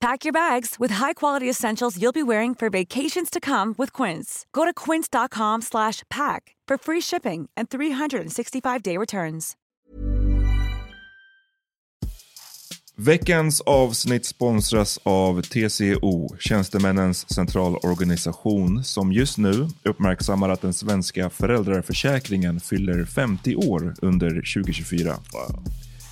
Pack your bags with high-quality essentials you'll be wearing for vacations to come with Quince. Go to quince.com/pack for free shipping and 365-day returns. Veckans avsnitt sponsras av TCO, Tjänstemännens centralorganisation, som just nu uppmärksammar att den svenska föräldraförsäkringen fyller 50 år under 2024.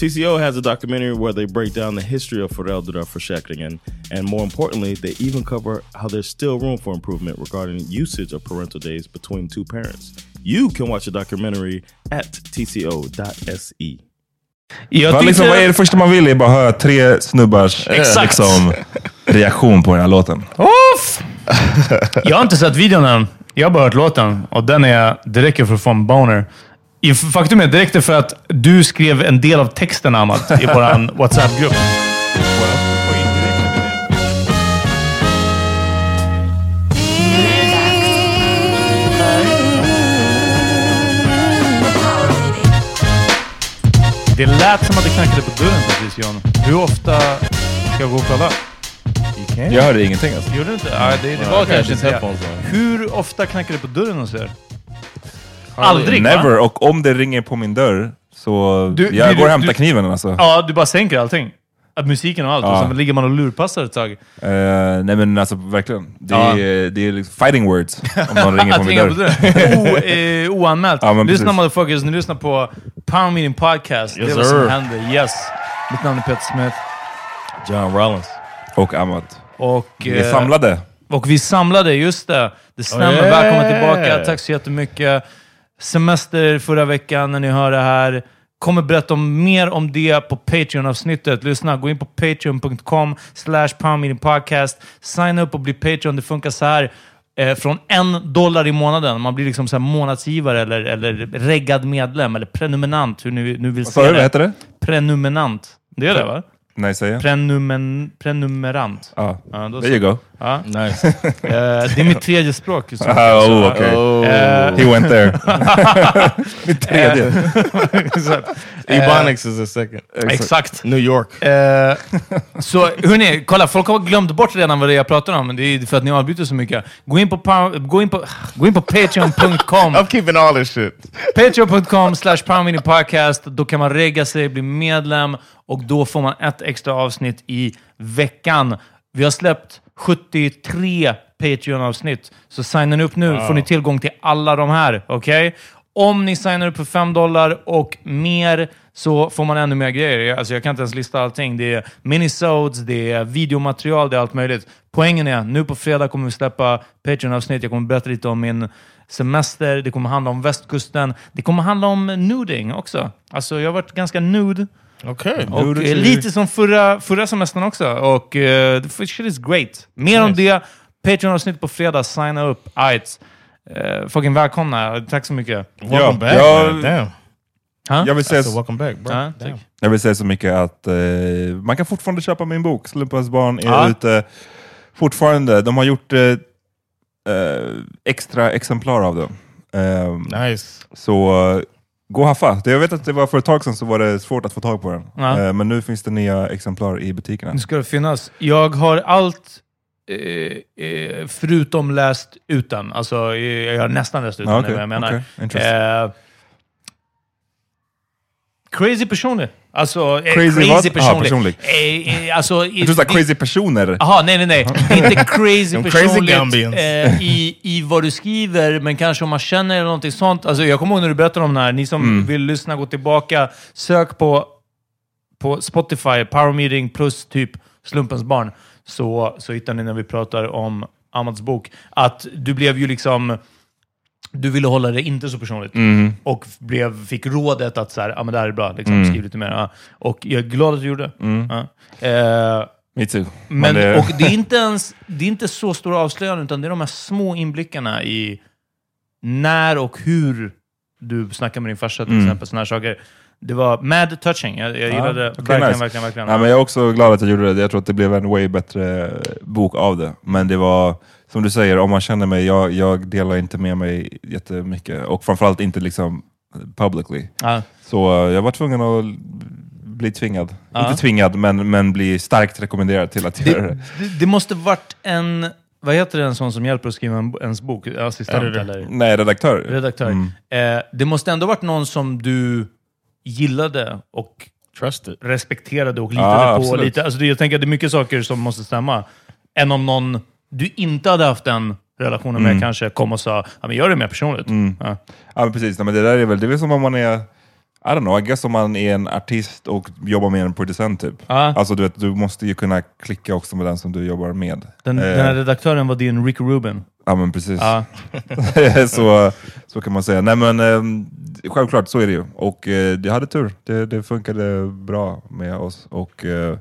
TCO has a documentary where they break down the history of föräldraförsäkringen and more importantly, they even cover how there's still room for improvement regarding usage of parental days between two parents. You can watch the documentary at tco.se. Jag Vad, liksom, tyckte- vad är det första man vill? är bara höra tre snubbars eh, liksom, reaktion på den här låten. Off! Jag har inte sett videon än. Jag har bara hört låten och den är, det räcker för att få en boner. Faktum är, det räckte för att du skrev en del av texten, Amat, i vår WhatsApp-grupp. Det lät som att det knackade på dörren precis, John. Hur ofta ska jag gå och kolla? Jag hörde ingenting alltså. Gjorde du inte? Ja, det, det var kanske inte det. Hur ofta knackar det på dörren hos er? Aldrig, va? Never. Och om det ringer på min dörr så Du- jag blir går du- och hämtar du- kniven alltså. Ja, du bara sänker allting. Att musiken och allt. Ja. Och så ligger man och lurpassar ett tag. Eh, nej men alltså verkligen. Det Ja. är, det är liksom fighting words om någon ringer på min dörr. O, eh, oanmält. Ja, lyssna precis. motherfuckers, ni lyssnar på Power Meeting Podcast. Yes, det är vad sir. som händer. Yes. Mitt namn är Peter Smith. John Rollins. Och Amat. Och, Vi är eh, samlade. Och vi samlade, just det. Det stämmer. Oh, yeah. Välkommen tillbaka. Tack så jättemycket. Semester förra veckan när ni hör det här. Kommer berätta om, mer om det på Patreon-avsnittet. Lyssna, gå in på patreon.com slash podcast. Signa upp och bli Patreon. Det funkar så här. Eh, från en dollar i månaden. Man blir liksom så månadsgivare eller, eller reggad medlem eller prenuminant. Hur ni nu vill du? det. Vad heter det? Prenuminant. Det är det va? Nej, säger. Prenumen, prenumerant. Ja. Ja, då There you go. Ja. Nice. Eh, det är mitt tredje språk. Så, Ah, så, oh, okay. eh, He went there. Mitt tredje. exakt. Ebonics is a second. Exakt. New York. Eh, så hörni, kolla, folk har glömt bort redan vad det är jag pratar om. men Det är för att ni avbryter så mycket. Gå in på, power, gå in på, gå in på patreon.com. I'm keeping all this shit. Patreon.com slash podcast. Då kan man regga sig, bli medlem och då får man ett extra avsnitt i veckan. Vi har släppt 73 Patreon-avsnitt, så signar ni upp nu får ni tillgång till alla de här. Okej? Om ni signar upp för 5 dollar och mer så får man ännu mer grejer. Alltså jag kan inte ens lista allting. Det är minisodes, det är videomaterial, det är allt möjligt. Poängen är, nu på fredag kommer vi släppa Patreon-avsnitt. Jag kommer berätta lite om min semester. Det kommer handla om västkusten. Det kommer handla om nuding också. Alltså jag har varit ganska nude. Okay. Och eh, lite som förra, förra semestern också. Och uh, the shit is great. Mer om det. Patreon-avsnitt på fredag. Signa upp. Ajt. Uh, fucking välkomna. Tack så mycket. Welcome Ja, back. jag- man. Damn. Ha? Jag vill säga, said, welcome back, bro. Ja, Damn. jag vill säga så mycket att eh, man kan fortfarande köpa min bok. Slumpens barn är Ja. ute fortfarande. De har gjort eh, eh, extra exemplar av den. Eh, Nice. Så eh, gå och haffa. Jag vet att det var för ett tag sedan så var det svårt att få tag på den. Ja. Eh, men nu finns det nya exemplar i butikerna. Nu ska det finnas. Jag har allt eh, eh, förutom läst ut den. Alltså, eh, jag har nästan läst ut den, Ja, är okej, vad jag menar. Interesting. Eh, crazy personlig. Alltså, eh, Crazy crazy, personlig. Aha, personlig. Eh, eh, alltså, Jag tror såhär crazy personer. Jaha, nej, nej, nej. Inte crazy personligt eh, i, i vad du skriver, men kanske om man känner eller någonting sånt. Alltså, jag kommer ihåg när du berättade om det här. Ni som Mm. vill lyssna, gå tillbaka. Sök på, på Spotify, Power Meeting plus typ Slumpens barn. Så, så hittar ni när vi pratar om Amads bok. Att du blev ju liksom... Du ville hålla det inte så personligt. Mm. Och blev, fick rådet att så här, ah, men det här är bra, liksom, Mm. skriv lite mer. Ja. Och jag är glad att du gjorde det. Mm. Ja. Eh, Me too. men, det- och det är inte ens det är inte så stora avslöjanden, utan det är de här små inblickarna i när och hur du snackar med din farsa, till Mm. exempel. Såna här saker. Det var mad touching. Jag, jag Ja, gillade det okej, verkligen, nice. verkligen, verkligen. Ja, men jag är också glad att jag gjorde det. Jag tror att det blev en way bättre bok av det. Men det var, som du säger, om man känner mig, jag, jag delar inte med mig jättemycket. Och framförallt inte liksom publicly. Ja. Så eh, jag var tvungen att bli tvingad. Ja. Inte tvingad, men, men bli starkt rekommenderad till att göra Det, det. det, det måste varit en... Vad heter det, en sån som hjälper att skriva en, ens bok? Assistent eller Nej, redaktör. redaktör? Mm. Eh, det måste ändå varit någon som du gillade och Trust it. respekterade och litade Ja, på. Lite, alltså jag tänker att det är mycket saker som måste stämma. Än om någon du inte hade haft den relationen med Mm. kanske kom och sa ja, men gör det mer personligt. Mm. Ja. Ja, men precis. Nej, men det där är väl, det är väl som om man är, I don't know, I guess om man är en artist och jobbar med en producent typ. Ja. Alltså du vet, du måste ju kunna klicka också med den som du jobbar med. Den, Eh, den här redaktören var din Rick Rubin. Ja men precis. Ja. så, så kan man säga. Nej men ehm, självklart, så är det ju. Och eh, jag hade tur. Det, det funkade bra med oss. Och eh,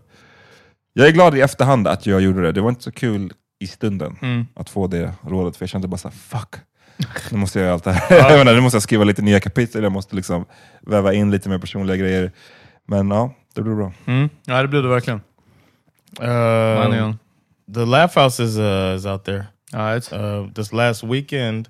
jag är glad i efterhand att jag gjorde det. Det var inte så kul i stunden Mm. att få det rådet. För jag kände bara såhär, fuck. Nu måste jag göra allt det här. jag menar, nu måste jag skriva lite nya kapitel. Jag måste liksom väva in lite mer personliga grejer. Men ja, det blev bra. Mm. Ja, det blev det verkligen. Uh, Uh, the Laugh House is uh, is out there. ja, it's, Uh, this last weekend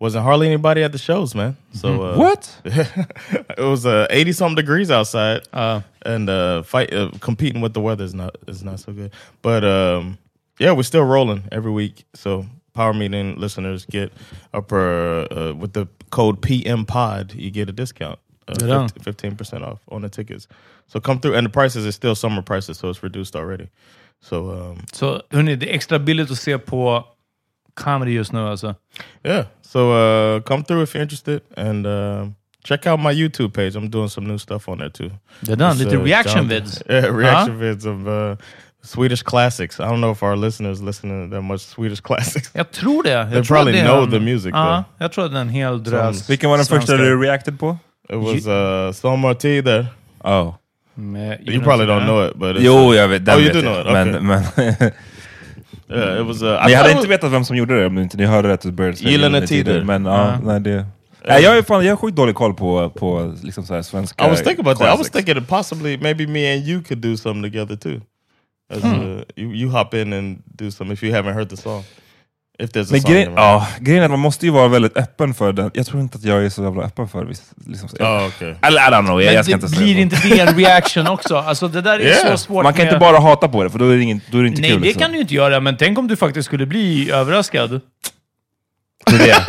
wasn't hardly anybody at the shows, man. So uh, What? it was uh, eighty something degrees outside, ja. and uh, fight uh, competing with the weather is not is not so good. But um, yeah, we're still rolling every week. So power meeting listeners get up uh, uh, with the code PM Pod, you get a discount, Yeah. fifteen percent off on the tickets. So come through, and the prices are still summer prices, so it's reduced already. So um, Så hörni, det är extra billigt att se på comedy just nu alltså. Yeah. So uh, come through if you're interested, and uh, check out my YouTube page. I'm doing some new stuff on there too. Är den, It's, lite uh, reaction John- vids. Yeah, reaction vids of uh, Swedish classics. I don't know if our listeners listen to that much Swedish classics. Jag tror det. Jag They tror probably det know en- the music, though. jag tror att det är en hel drös. Vilken var den första du reacted på? It was uh, Sommar T there. Oh. Med- You probably don't know it, but it's, Jo, jag vet. Den Oh, you vet do know it, Men, okay. men Yeah, it was. Uh, I Men jag hade inte vetat vem som gjorde det om inte ni hörde rätt. att börja säga Gyllene Tider. Men ja, Ja. nej, det, Nej, jag, är fan, jag har sjukt dålig koll på, på liksom så här svenska I was thinking about that. I was classics. thinking that possibly maybe me and you could do something together too. As Hmm. uh, you, you hop in and do some if you haven't heard the song. If there's a Men song. grejen, ja, grejen är att man måste ju vara väldigt öppen för den. Jag tror inte att jag är så jävla öppen för viss, liksom, så- Oh, okay. Eller I don't know, jag, Men jag ska det inte säga blir inte det en reaction också? Alltså det där är Yeah. så svårt Man kan med- inte bara hata på det, för då är det, ingen, då är det inte Nej, kul. det liksom. kan du inte göra, men tänk om du faktiskt skulle bli överraskad. Det det.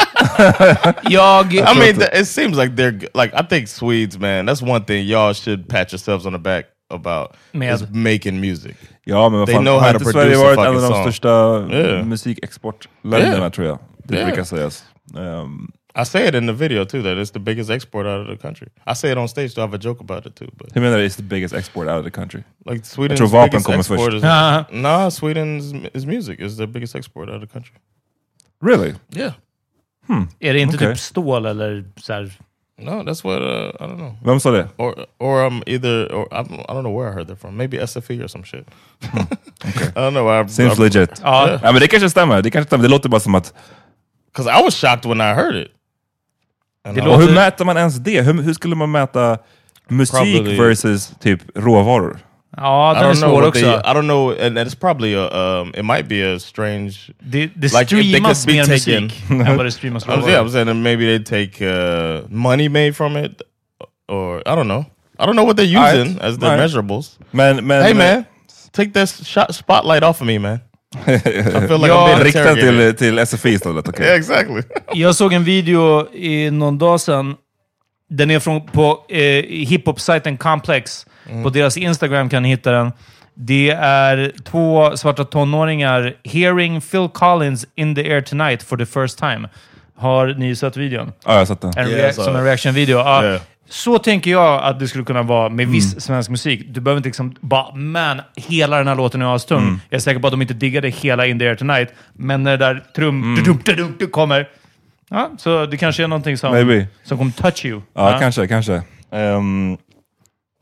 Jag... I mean, it seems like they're like I think Swedes, man. That's one thing y'all should pat yourselves on the back about Med- is making music. Ja, men vad They fan, know har how to inte Sverige produce a varit en av fucking de song. största Yeah. musikexportländerna, Yeah. tror jag. Det Yeah. brukar sägas. Um, I say it in the video too that it's the biggest export out of the country. I say it on stage to have a joke about it too, but hur menar du is the biggest export out of the country? like Sweden's tror vapen biggest kommer export först. is nah. Sweden's is music is their biggest export out of the country. Really? Yeah. Är det inte Okej. typ stål eller så här... No, that's what uh, I don't know. Vem sa det? Or or um either or I don't, I don't know where I heard that from. Maybe SFE or some shit. I don't know. I, Seems I, legit. Ja, Yeah. Ja, men det kanske stämmer. Det kanske stämmer. Det låter bara som att... Because I was shocked when I heard it. And Det I låter- Och hur mäter man ens det? Hur, hur skulle man mäta musik Probably- versus typ råvaror? Ja I den är don't know. svår what they- också. I don't know, and it's probably a. Um, it might be a strange. Det, det Like, if they streamas could be mer taken- musik än vad det streamas I'm, yeah, råvaror. I'm saying that maybe they take uh, money made from it, or I don't know. I don't know what they're Alright. using as their Alright. measurables. Men, men, Hey man, take that shot, spotlight off of me, man. I feel like Ja, I'm being Rikta interrogated. till, till SFI istället, okej. Yeah, exactly. Jag såg en video i någon dag sedan. Den är från på eh, hiphop-sajten Complex. På deras Instagram kan ni hitta den. Det är två svarta tonåringar hearing Phil Collins in the air tonight for the first time. Har ni sett videon? Ja, jag har sett den. En Yeah, som en reaction-video. Ja, Yeah. Så tänker jag att det skulle kunna vara med viss svensk musik. Du behöver inte liksom bara “man, hela den här låten är astung”. Jag är säker på att de inte diggade hela In the air tonight, men när det där trum du, du, du, du, kommer... Ja, så det kanske är någonting som, Maybe. som kommer touch you. Ja, kanske, kanske. Um,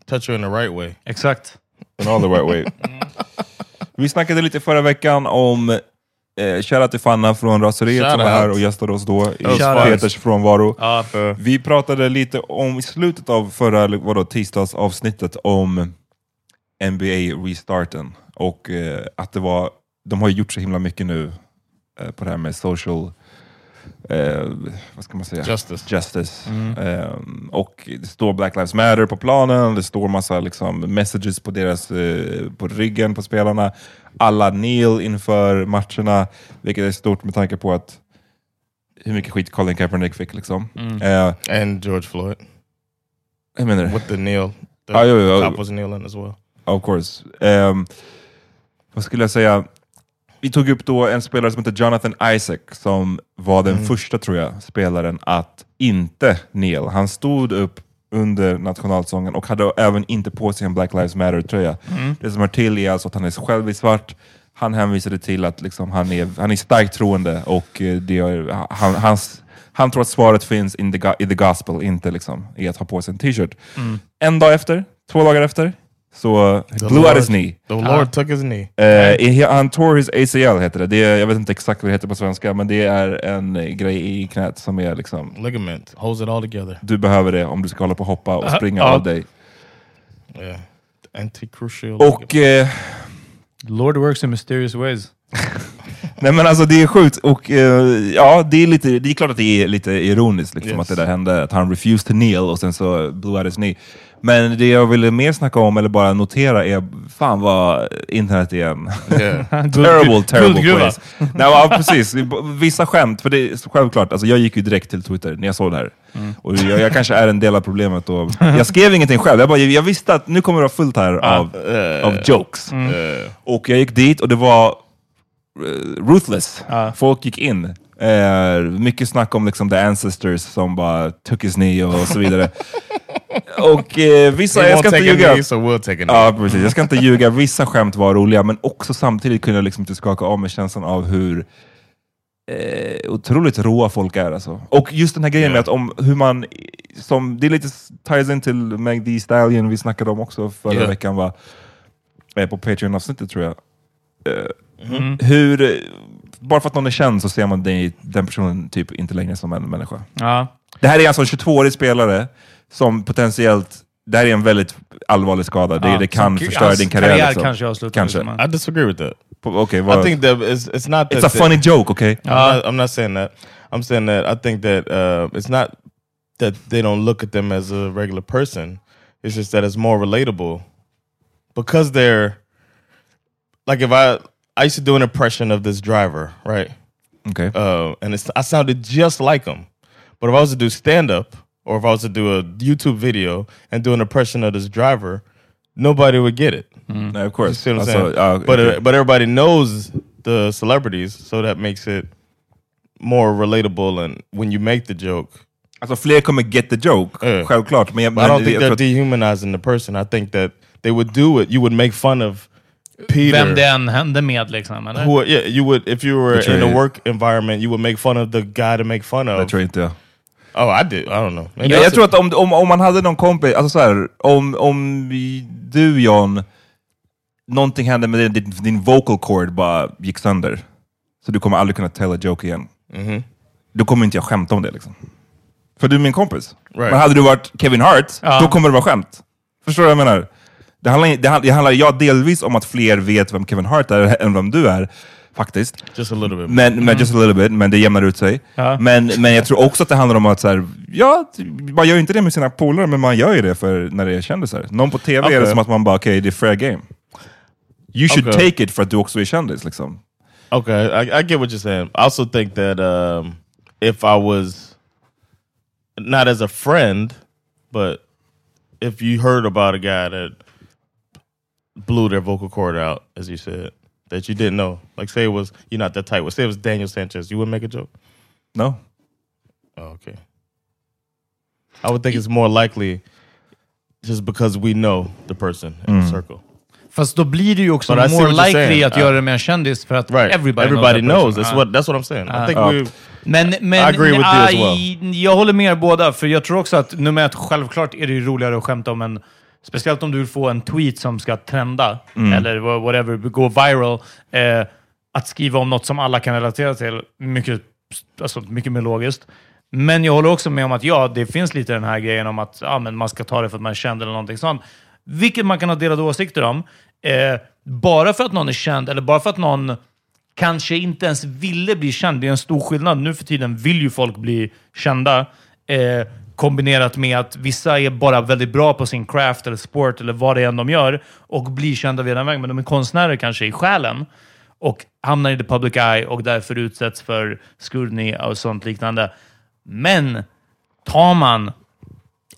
Touch you in the right way. Exakt. in all the right way. Vi snackade lite förra veckan om eh, shoutout till Fanna från Raseriet som var här och gästade oss då i. Peters frånvaro. Ja, Vi pratade lite om, i slutet av förra vadå, tisdagsavsnittet om NBA restarten och eh, att det var, de har ju gjort så himla mycket nu eh, på det här med social, eh, vad ska man säga? Justice. Justice. Ehm, och det står Black Lives Matter på planen, det står massa liksom, messages på, deras, eh, på ryggen på spelarna. Alla kneel inför matcherna, vilket är stort med tanke på att hur mycket skit Colin Kaepernick fick. Liksom. Eh, And George Floyd jag menar with the kneel. The Ah, jo, jo, jo. was kneeling as well. Of course. Ehm, vad skulle jag säga? Vi tog upp då en spelare som heter Jonathan Isaac som var den första, tror jag, spelaren att inte kneel. Han stod upp under nationalsången och hade även inte på sig en Black Lives Matter-tröja. Det som hör till är alltså att han är själv i svart. Han hänvisade till att liksom han, är, han är starkt troende och eh, det är, han, hans, han tror att svaret finns in the, i the gospel, inte liksom i att ha på sig en t-shirt. En dag efter, två dagar efter, så blew out his knee. The Lord took his knee. I- han tore his ACL heter det. det är, jag vet inte exakt vad det heter på svenska, men det är en eh, grej i knät som är liksom, Ligament holds it all together. du behöver det om du ska hålla på och hoppa och springa all day. Yeah. Anti-crucial. Och eh, Lord works in mysterious ways. nej men alltså det är sjukt, och eh, ja, det är, lite, det är klart att det är lite ironiskt liksom, Yes. att det där hände, att han refused to kneel och sen så blew out his knee. Men det jag ville mer snacka om, eller bara notera, är fan vad internet är en yeah. terrible, terrible place. Nej, ja, precis. Vissa skämt, för det är självklart, alltså, jag gick ju direkt till Twitter när jag såg det här. Och jag, jag kanske är en del av problemet. Och jag skrev ingenting själv, jag, bara, jag visste att nu kommer det vara fullt här av, Eh, av jokes. eh, Och jag gick dit och det var eh, ruthless. Folk gick in. Eh, mycket snack om liksom, the ancestors som bara took his knee och så vidare. och eh, vissa, jag ska inte ljuga. so we'll. Ja, precis. Jag ska inte ljuga. Vissa skämt var roliga, men också samtidigt kunde jag liksom inte skaka av mig känslan av hur eh, otroligt råa folk är. Alltså. Och just den här grejen med att om hur man, som, det är lite ties in till Meg Thee Stallion vi snackade om också förra Yeah. veckan, va? Eh, på Patreon-avsnittet tror jag. Eh, Mm-hmm. Hur, bara för att någon är känd så ser man den, den personen typ inte längre som en människa. Ja. Det här är alltså en 22-årig spelare som potentiellt, det här är en väldigt allvarlig skada. Det, det kan som- förstöra hans din karriär. karriär liksom. kanske avslutas, Kanske. liksom. I disagree with that. På- Okej, I think that it's, it's not that It's a funny joke, okay? I'm, not, I'm not saying that. I'm saying that I think that uh, it's not that they don't look at them as a regular person. It's just that it's more relatable because they're like if I I used to do an impression of this driver, right? Okay. Uh, and it's, I sounded just like him. But if I was to do stand up or if I was to do a YouTube video and do an impression of this driver, nobody would get it. Nej, of You course. see what I'm Alltså, saying? ja, but okej. uh, but everybody knows the celebrities, so that makes it more relatable. And when you make the joke, Alltså fler kommer get the joke, Yeah. självklart. Men, jag- but I don't think they're dehumanizing the person. I think that they would do it. You would make fun of Peter. Vem det än hände med liksom. Eller? Who, yeah, you would if you were tror in a jag- work environment, you would make fun of the guy to make fun of. tror inte jag. Oh, I did. I don't know. Maybe Jag, jag tror att om, om, om man hade någon kompis, alltså så här, om, om du John, någonting hände med din, din vocal cord bara gick sönder. Så du kommer aldrig kunna tell a joke igen. Mhm. Då kommer inte jag skämta om det liksom. För du är min kompis. Right. Men hade du varit Kevin Hart, Ja. då kommer det vara skämt. Förstår du vad jag menar? Det handlar, det handlar, det handlar ja, delvis om att fler vet vem Kevin Hart är än vem du är, faktiskt. just a little bit. Men, men just a little bit, men det jämnar ut sig. Ja. Men, men jag tror också att det handlar om att så här, ja, man gör ju inte det med sina polare, men man gör ju det för när det är kändisar. Någon på tv är det som att man bara, okej, det är fair game. You should Okej. take it för att du också är kändis. Liksom. Okay, I, I get what you're saying. I also think that um, if I was not as a friend, but if you heard about a guy that blew their vocal cord out, as you said, that you didn't know, like say it was you're not that tight say it was Daniel Sanchez, you wouldn't make a joke. No? Oh, okay. I would think it's more likely just because we know the person in the circle. Fast då blir det ju också But more likely att Uh, göra det med en kändis för att Right. everybody, Everybody knows. knows. that That's person. what that's what I'm saying. I think Uh, we Men, men I agree with you as aj, jag håller med er båda, för jag tror också att nummer ett, självklart är det ju roligare att skämta om en Speciellt om du vill få en tweet som ska trenda, eller wha- whatever, gå viral. Eh, att skriva om något som alla kan relatera till, mycket, alltså, mycket mer logiskt. Men jag håller också med om att ja, det finns lite den här grejen om att ja, men man ska ta det för att man är känd eller någonting sånt. Vilket man kan ha delade åsikter om. Eh, bara för att någon är känd, eller bara för att någon kanske inte ens ville bli känd. Det är en stor skillnad. Nu för tiden vill ju folk bli kända. Eh, kombinerat med att vissa är bara väldigt bra på sin craft eller sport eller vad det än de gör och blir kända via den vägen. Men de är konstnärer kanske i själen och hamnar i the public eye och därför utsätts för scrutiny och sånt liknande. Men tar man,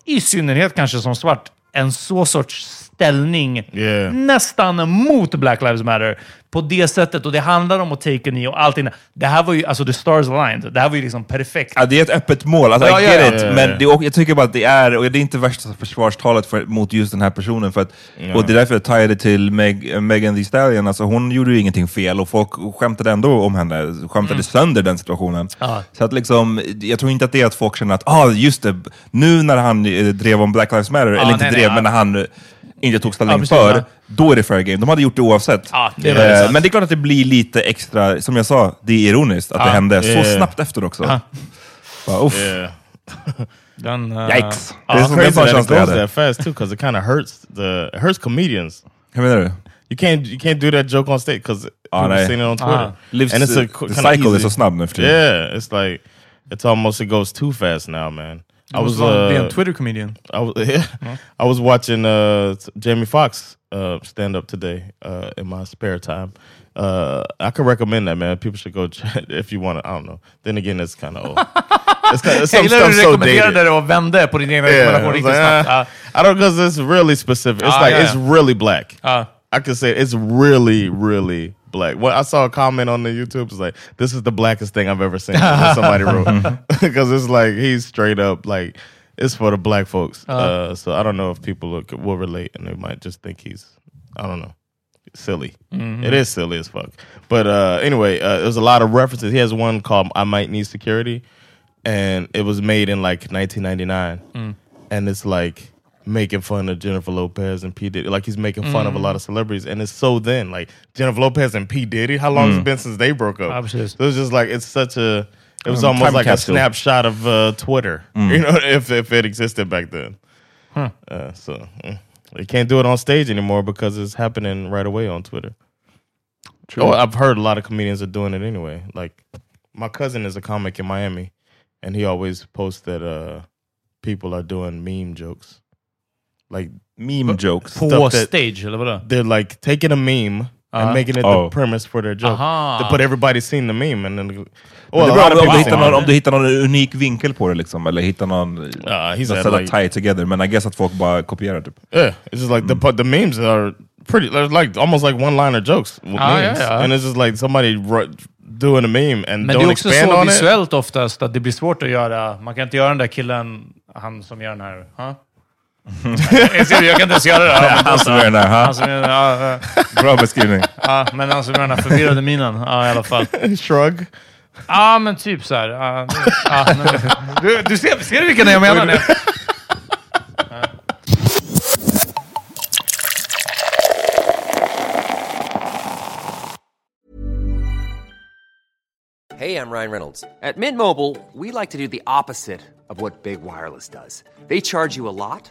i synnerhet kanske som svart, en så sorts ställning Yeah. nästan mot Black Lives Matter på det sättet. Och det handlar om att take a knee och allting. Det här var ju, alltså the stars aligned. Det här var ju liksom perfekt. Ja, det är ett öppet mål, alltså, Ja, I get ja. it. Ja, Men ja. det, och jag tycker bara att det är, och det är inte värsta försvarstalet för, mot just den här personen. För att, Och det är därför jag tajade till Meg, Megan Thee Stallion. Alltså, hon gjorde ju ingenting fel och folk skämtade ändå om henne. Skämtade sönder den situationen. Ja. Så att liksom, jag tror inte att det är att folk känner att ah, just det, nu när han eh, drev om Black Lives Matter, eller inte nej, nej, drev, ja. men när han inte tog ställning Ja, precis, för, ja. då är det fair game. De hade gjort det oavsett. Ja, det är Eh, men det är klart att det blir lite extra, som jag sa, det är ironiskt att det hände så Yeah. snabbt efter också. Ja. Bara, uff. yeah. Den, eh, Yikes! Det är som crazy that it goes that fast too, because it kind of hurts the it hurts comedians. Hur menar du? You can't you can't do that joke on stage because Oh, people seen it on Twitter, Ah. Livs, and it's a the cycle är easy. så snabb nu för tiden. Yeah, it's like it's almost it goes too fast now, man. I was be uh, Twitter comedian. I was yeah, I was watching uh, Jamie Foxx uh, stand up today uh, in my spare time. Uh, I could recommend that man. People should go check if you want to. I don't know. Then again, it's kind of old. It's, kind Jag some stuff so dated. det och vände på din egen Yeah, I like, ah, I don't because it's really specific. It's Ah, like yeah, it's really black. Ah. I could say it's really, really black. Well, I saw a comment on the YouTube. It's like this is the blackest thing I've ever seen. somebody wrote because it's like he's straight up like it's for the black folks. Uh, so I don't know if people look, will relate and they might just think he's I don't know silly. It is silly as fuck. But uh, anyway, uh, there's a lot of references. He has one called "I Might Need Security," and it was made in like 1999, and it's like making fun of Jennifer Lopez and P Diddy. Like he's making fun of a lot of celebrities, and it's so then like Jennifer Lopez and P Diddy. How long has it been since they broke up? Precis. So it's just like it's such a It was Um, almost like a snapshot of uh, Twitter. You know, if if it existed back then. Uh, so mm. they can't do it on stage anymore because it's happening right away on Twitter. Oh, I've heard a lot of comedians are doing it anyway. Like my cousin is a comic in Miami, and he always posts that uh, people are doing meme jokes. Like Meme jokes. På Stuff that- stage, eller vadå? they're like taking a meme and Uh-huh. making it Oh. the premise for their joke. Aha. To put everybody seen the meme and then well, det a är bra om, du hittar någon, it. om du hittar någon unik vinkel på det, liksom, eller hittar någon... Uh, he något said sätt att like, tie it together, men I guess att folk bara kopierar typ. yeah, it's just like the but the memes are pretty. They're like almost like one liner jokes with Ah, memes, yeah, yeah. and it's just like somebody wr- doing a meme and Men don't det är också expand så on it. visuellt oftast att det blir svårt att göra. Man kan inte göra den där killen, han som gör den här. Huh? Jag ser det, jag kan inte ens göra det. Ja, Han som gör den där, Han ha? som gör den, Bra beskrivning. ja, men han som gör den här förvirrade minen. Ja, i alla fall. Shrug. Ja, men typ så här. Ja, ja, men, du, du ser, ser du vilken jag menar? nu? Hey, I'm Ryan Reynolds. At Mint Mobile, we like to do the opposite of what Big Wireless does. They charge you a lot,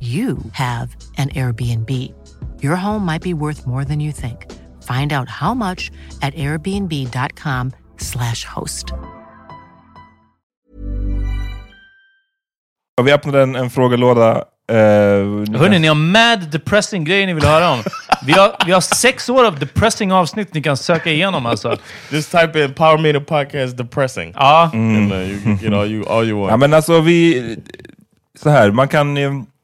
you have an Airbnb. Your home might be worth more than you think. Find out how much at airbnb.com/slash host. Och vi öppnade en, en frågelåda. Uh, Hörni, ni har mad depressing grejer ni vill höra om. Vi har, vi har sex år av depressing avsnitt ni kan söka igenom alltså. Just type in Power Meter Podcast depressing. Ja, And uh, you can get all you all you want. Ja men alltså vi... Så här, man kan...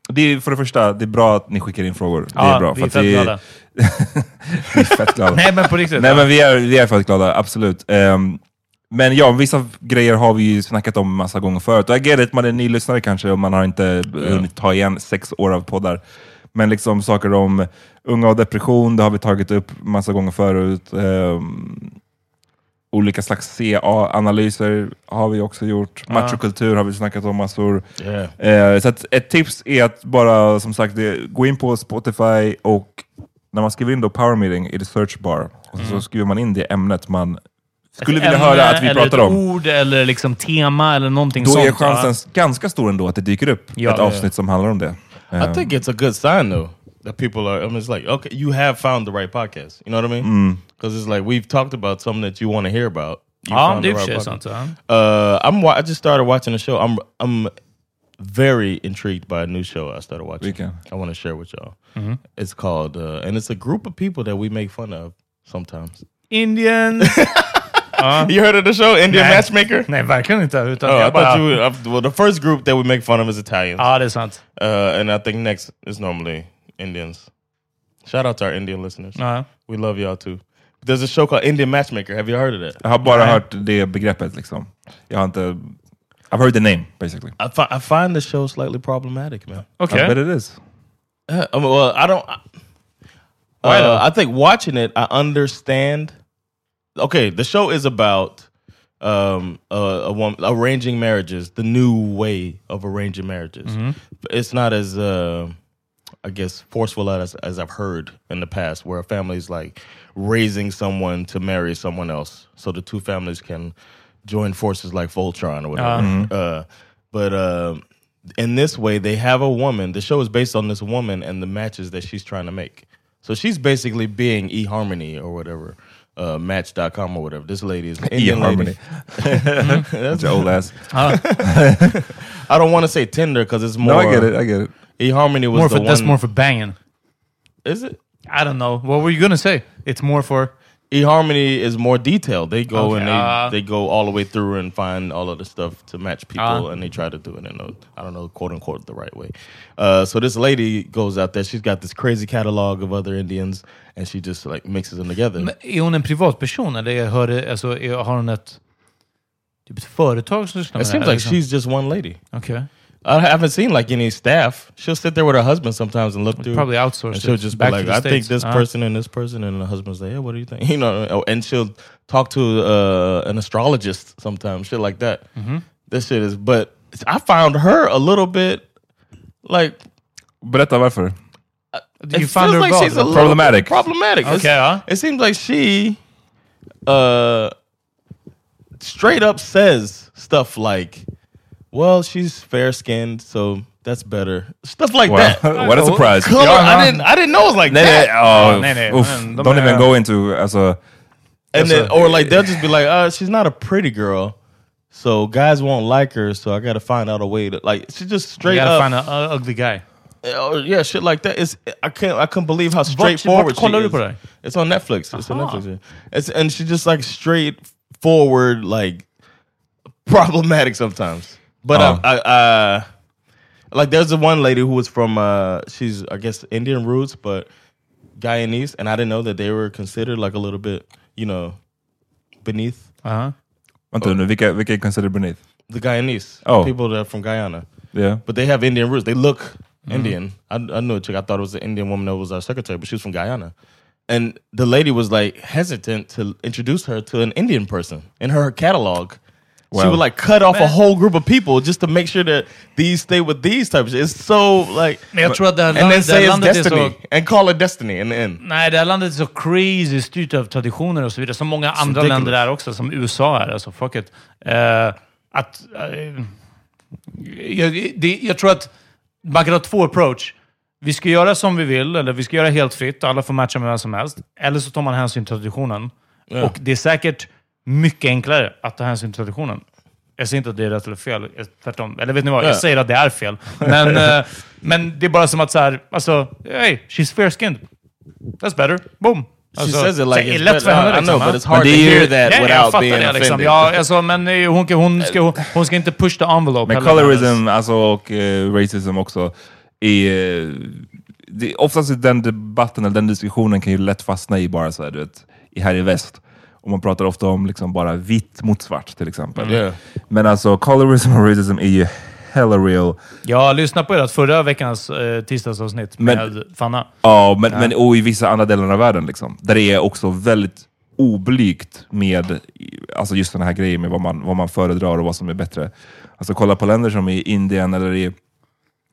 Det är, för det första, det är bra att ni skickar in frågor. Det ja är bra. vi är fett glada. vi är fett glada. Nej men på riktigt. Nej men vi är, vi är fett glada, absolut. Ehm, men ja, vissa grejer har vi ju snackat om massa gånger förut. Och jag get it, man är ny lyssnare kanske och man har inte hunnit ta igen sex år av poddar. Men liksom saker om unga och depression, det har vi tagit upp massa gånger förut. Ehm, olika slags CA-analyser har vi också gjort. Machokultur har vi snackat om massor. Yeah. Eh, så ett tips är att bara som sagt gå in på Spotify och när man skriver in då power meeting i the search bar och så, så skriver man in det ämnet man skulle vilja Ett höra ämne att vi eller pratar ett om. ord eller liksom tema eller någonting Då sånt. är chansen ganska stor ändå att det dyker upp Ja. ett avsnitt som handlar om det. I think it's a good sign though that people are. I mean, it's like okay, you have found the right podcast. You know what I mean? Because it's like we've talked about something that you want to hear about. You Ja, found det är the i och för right sig podcast. Uh, I'm. I just started watching a show. I'm. I'm very intrigued by a new show I started watching. Vilken? I want to share with y'all. It's called, uh, and it's a group of people that we make fun of sometimes. Indian. You heard of the show, Indian Nej. Matchmaker? Nej, verkligen inte. Utan Oh, I thought you. I, well, the first group that we make fun of is Italians, Ja, det är sant. uh, and I think next is normally Indians. Shout out to our Indian listeners. Ja. We love y'all too. There's a show called Indian Matchmaker. Have you heard of that? Jag har bara Nej. hört det begreppet liksom. Jag har inte... I've heard the name basically. I, fi- I find the show slightly problematic, man. Okay. I bet it is. Uh, I mean, well, I don't. Why Uh. I think watching it, I understand. Okay, the show is about um, a, a woman arranging marriages, the new way of arranging marriages. It's not as uh, I guess forceful as as I've heard in the past, where a family's like raising someone to marry someone else, so the two families can join forces like Voltron or whatever. Uh. Uh, but uh, in this way, they have a woman. The show is based on this woman and the matches that she's trying to make. So she's basically being eHarmony or whatever, uh, Match.com or whatever. This lady is an Indian eHarmony. lady. That's your old ass. I don't want to say Tinder because it's more. No, I get it. I get it. eHarmony was More the for, one. that's more for banging. Is it? I don't know. What were you gonna say? It's more for... eHarmony is more detailed. They go Okay, and they uh, they go all the way through and find all of the stuff to match people, Uh. and they try to do it in a I don't know quote unquote the right way. Uh, so this lady goes out there. She's got this crazy catalog of other Indians, and she just like mixes them together. Men är hon en privatperson eller jag hörde, alltså, är, har hon ett, typ ett företag som sysslar med it det seems här? like liksom? she's just one lady. Okay. I haven't seen like any staff. She'll sit there with her husband sometimes and look through. Probably outsourced And she'll just back be like, the I think this Uh. person and this person, and the husband's like, yeah, what do you think? You know, oh, and she'll talk to uh, an astrologist sometimes, shit like that. Mm-hmm. This shit is, but I found her a little bit like Berätta varför. You it found feels her like vad? she's a Problematic. problematic. Okay, ja. It seems like she uh straight up says stuff like, "Well, she's fair skinned, so that's better." Stuff like Wow. that. What a surprise. Color, Ja, I didn't. I didn't know it was like Nej, nej, that. oh, nej, nej, uff, men don't even go into, as a. And then, Alltså- or like they'll just be like, "Uh, she's not a pretty girl." So guys won't like her, so I got to find out a way to like. She just You straight gotta up, find an ugly guy. Oh, yeah, shit like that. It's I can't I couldn't believe how straightforward she kollar du is. It's on Netflix. It's on Netflix. yeah. It's and she just like straightforward, like problematic sometimes. But Oh. I, I, uh, like there's the one lady who was from uh, she's I guess Indian roots, but Guyanese, and I didn't know that they were considered like a little bit, you know, beneath Uh-huh. vänta nu, vilka, vilka är considered beneath? the Guyanese Oh. people that are from Guyana. Yeah. But they have Indian roots. They look Mm-hmm. Indian. I, I knew a chick. I thought it was an Indian woman that was our secretary, but she was from Guyana. And the lady was like hesitant to introduce her to an Indian person in her catalog. She would like cut off a whole group of people just to make sure that these stay with these types. It's so like, Men jag tror att det här, and then land, det say här it's landet är destiny så... and call it destiny in the end. Nej, det här landet är så crazy styrt av traditioner och så vidare. Som många andra ridiculous. länder är också, som USA är. Alltså, fuck it. Eh, att, eh, jag, det, jag tror att man kan ha två approach. Vi ska göra som vi vill, eller vi ska göra helt fritt. Alla får matcha med vem som helst. Eller så tar man hänsyn till traditionen. Och det är säkert mycket enklare att ta hänsyn till traditionen. Jag säger inte att det är rätt eller fel. Jag- Tvärtom. Eller vet ni vad? Ja. Jag säger att det är fel. Men, eh, men det är bara som att så här, alltså, hey, she's fair-skinned. That's better. Boom. She Alltså, says it like it's lätt för better. henne I, I liksom, know, but it's hard to hear that jag without being det. Liksom. offended. Ja, alltså, men eh, hon, kan- hon, ska, hon ska inte push the envelope Men colorism alltså, och eh, racism också, är, eh, det, oftast i den debatten eller den diskussionen kan ju lätt fastna i bara så här, du vet, i här i väst. Och man pratar ofta om liksom bara vitt mot svart till exempel. Yeah. Men alltså colorism och racism är ju hella real. Jag lyssnade på ert förra veckans eh, tisdagsavsnitt Men- med Fanna. Ja, men, men och i vissa andra delar av världen, liksom, där det är också väldigt oblygt med alltså just den här grejen med vad man, vad man föredrar och vad som är bättre. Alltså kolla på länder som i Indien eller i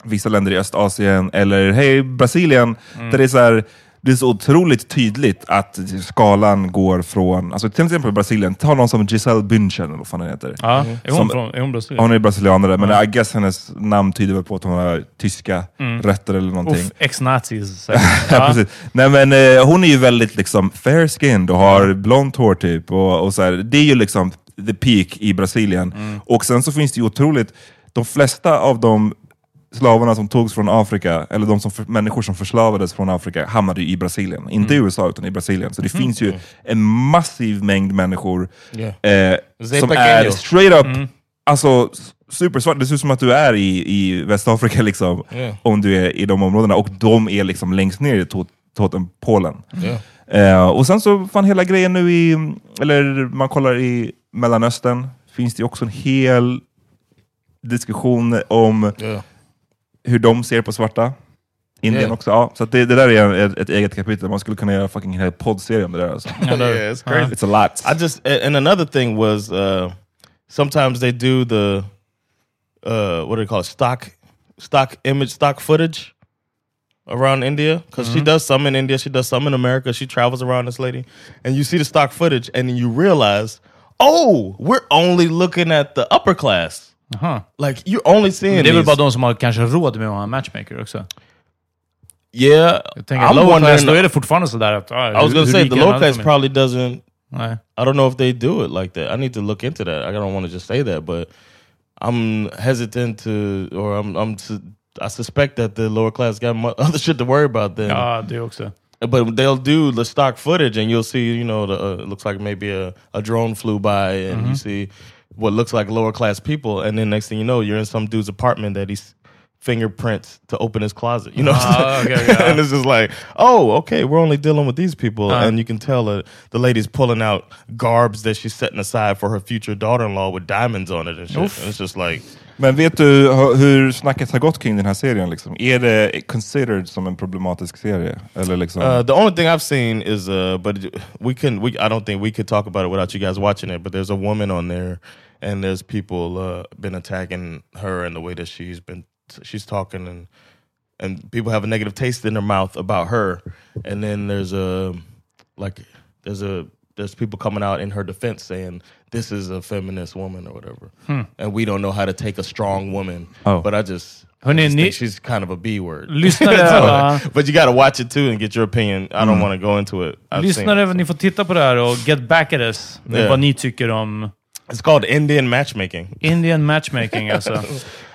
vissa länder i Östasien eller hej, Brasilien, där det är så här, det är så otroligt tydligt att skalan går från, alltså till exempel Brasilien, ta någon som Giselle Bündchen, eller vad fan den heter. Ja, är hon, Som- från, är hon brasilian? Hon är brasilianare, men I guess hennes namn tyder väl på att hon har tyska rötter eller någonting. Ex-nazis. Ja. Ja. precis. Nej, men, eh, hon är ju väldigt liksom, fair-skinned och har blont hår typ. Och, och så här, det är ju liksom the peak i Brasilien. Och sen så finns det ju otroligt, de flesta av de slavarna som togs från Afrika, eller de som för, människor som förslavades från Afrika, hamnade i Brasilien. Inte i USA, utan i Brasilien. Så det finns ju en massiv mängd människor Yeah. eh, som är straight up alltså, s- supersvart. Det ser ut som att du är i, i Västafrika liksom, Yeah. om du är i de områdena. Och de är liksom längst ner i tot- totempolen. Yeah. Eh, och sen så fan hela grejen nu i, eller man kollar i Mellanöstern, finns det också en hel diskussion om Yeah. Hur de ser på svarta. Indien Yeah. också. Ja, så det, det där är ett, ett eget kapitel. Man skulle kunna göra fucking en hel poddserie om det där. Alltså. yeah, it's crazy. It's a lot. I just and another thing was uh, sometimes they do the uh, what do they call it stock stock image stock footage around India because she does some in India, she does some in America. She travels around this lady, and you see the stock footage, and you realize, oh, we're only looking at the upper class. Jaha. Like you're only seeing. Men det är väl these- bara de som har kanske råd med att ha en matchmaker också. yeah, Jag tänker, I'm lower class, wondering. då är det fortfarande sådär att... ah, I was gonna say the low class probably doesn't. Nej. I don't know if they do it like that. I need to look into that. I don't want to just say that, but I'm hesitant to, or I'm, I'm, su- I suspect that the lower class got other shit to worry about then. Ja, det också. But they'll do the stock footage, and you'll see, you know, the, uh, it looks like maybe a, a drone flew by, and you see what looks like lower class people, and then next thing you know, you're in some dude's apartment that he's fingerprints to open his closet. You know, Ah, okay, yeah. and it's just like, oh, okay, we're only dealing with these people, Uh. and you can tell that the lady's pulling out garbs that she's setting aside for her future daughter-in-law with diamonds on it and shit. And it's just like, Men vet du hur snacket har gått kring den här serien? Liksom? Är det considered som en problematisk serie? Eller liksom? Uh, the only thing I've seen is, uh, but we can, we I don't think we could talk about it without you guys watching it. But there's a woman on there, and there's people uh, been attacking her and the way that she's been, she's talking, and and people have a negative taste in their mouth about her. And then there's a, like, there's a, there's people coming out in her defense saying this is a feminist woman or whatever, hmm. and we don't know how to take a strong woman. Oh. But I just. I Hörni, just think she's kind of a B word. Lyssnare, uh, So, ja. but you got to watch it too and get your opinion. I don't hmm. want to go into it. I've seen Lyssnare, it. ni får titta på det här och get back at us med Yeah. vad ni tycker om It's called Indian matchmaking. Indian matchmaking alltså.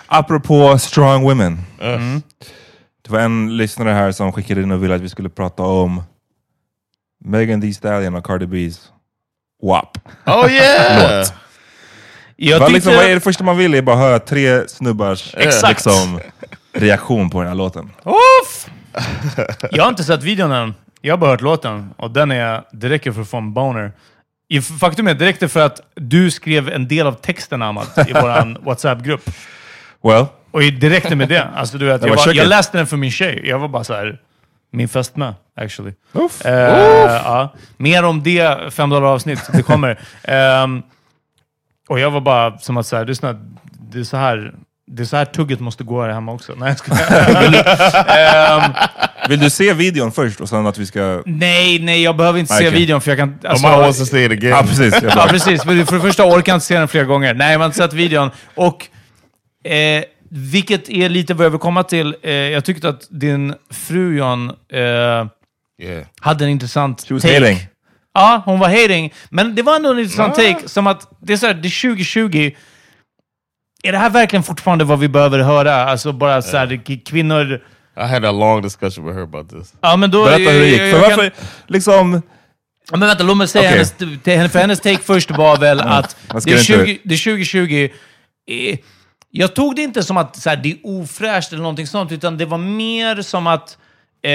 Apropå strong women. Mm. Det var en lyssnare här som skickade in och ville att vi skulle prata om Megan Thee Stallion och Cardi B's WAP. Oh yeah. Låt. Jag Vad, liksom, vad är tyckte... det första man vill? är bara höra tre snubbars Exakt. liksom, reaktion på den här låten. Uff! Jag har inte sett videon än. Jag har bara hört låten och den är, det räcker för att få en boner. Faktum är, det räckte för att du skrev en del av texten Amat i vår WhatsApp-grupp. Well, Och räckte med det. Alltså, du vet, jag, var jag läste den för min tjej. Jag var bara så här, min fästmö, actually. Uff. Eh, ja. Mer om det, fem dollar avsnitt, det kommer. Ehm, och jag var bara som att här, lyssna, det är så här, det är så här tugget måste gå här hemma också. Nej, jag skojar. Ehm, vill du se videon först och sen att vi ska... nej, nej, jag behöver inte se Okej. videon för jag kan... I might want to see it again. Ja, precis. Ja, precis. För, för det första orkar jag inte se den flera gånger. Nej, jag har inte sett videon. Och eh, vilket är lite vad jag vill komma till. Eh, jag tyckte att din fru John eh, Yeah. hade en intressant She was take. hating. Ja, hon var hating. Men det var ändå en intressant take. Som att det är så här, det är 2020. Är det här verkligen fortfarande vad vi behöver höra? Alltså bara så här, kvinnor... I had a long discussion with her about this. Ja, men då... Berätta hur det gick. För jag kan- varför, liksom... Ja, men vänta, låt mig säga Okej. hennes, för hennes take först var väl att det är, inte- 20, det är 2020. Eh, Jag tog det inte som att så här, det är ofräscht eller någonting sånt, utan det var mer som att eh,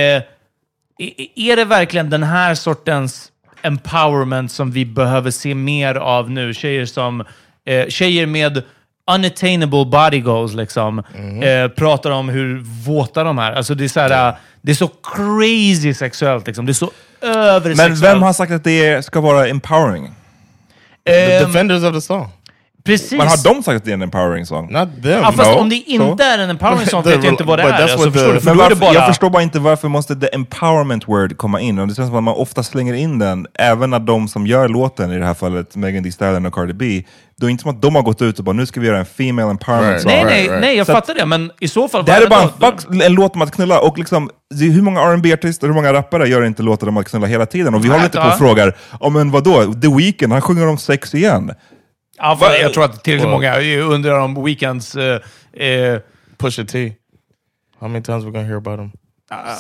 är- det verkligen den här sortens empowerment som vi behöver se mer av nu? Tjejer som eh, tjejer med unattainable body goals liksom, eh, pratar om hur våta de är. Alltså det är så här, det är så crazy sexuellt liksom. Det är så översexuellt. Men vem har sagt att det ska vara empowering? The Ehm, defenders of the song. Precis. Men har de sagt att det är en empowering song? Not them. Ja, fast No, om det inte är en empowering song vet jag inte vad det är. Alltså, förstår the-? För det varför, bara... Jag förstår bara inte varför måste the empowerment word komma in? Och det känns som att man ofta slänger in den, även när de som gör låten, i det här fallet Megan Thee Stallion och Cardi B, då är det inte som att de har gått ut och bara nu ska vi göra en female empowerment Right. song. Nej, nej, right. nej, jag Så att- fattar det. Men i så fall... Det här är bara en, fuck, en låt om att knulla, och liksom, det hur många rb artister hur många rappare gör inte låtar om att knulla hela tiden? Och vi håller inte på och frågar, oh, men vadå, The Weeknd, han sjunger om sex igen. Ja, för jag tror att tillräckligt många undrar om Weekends... eh, eh, Pusha T. How many times we gonna hear about him?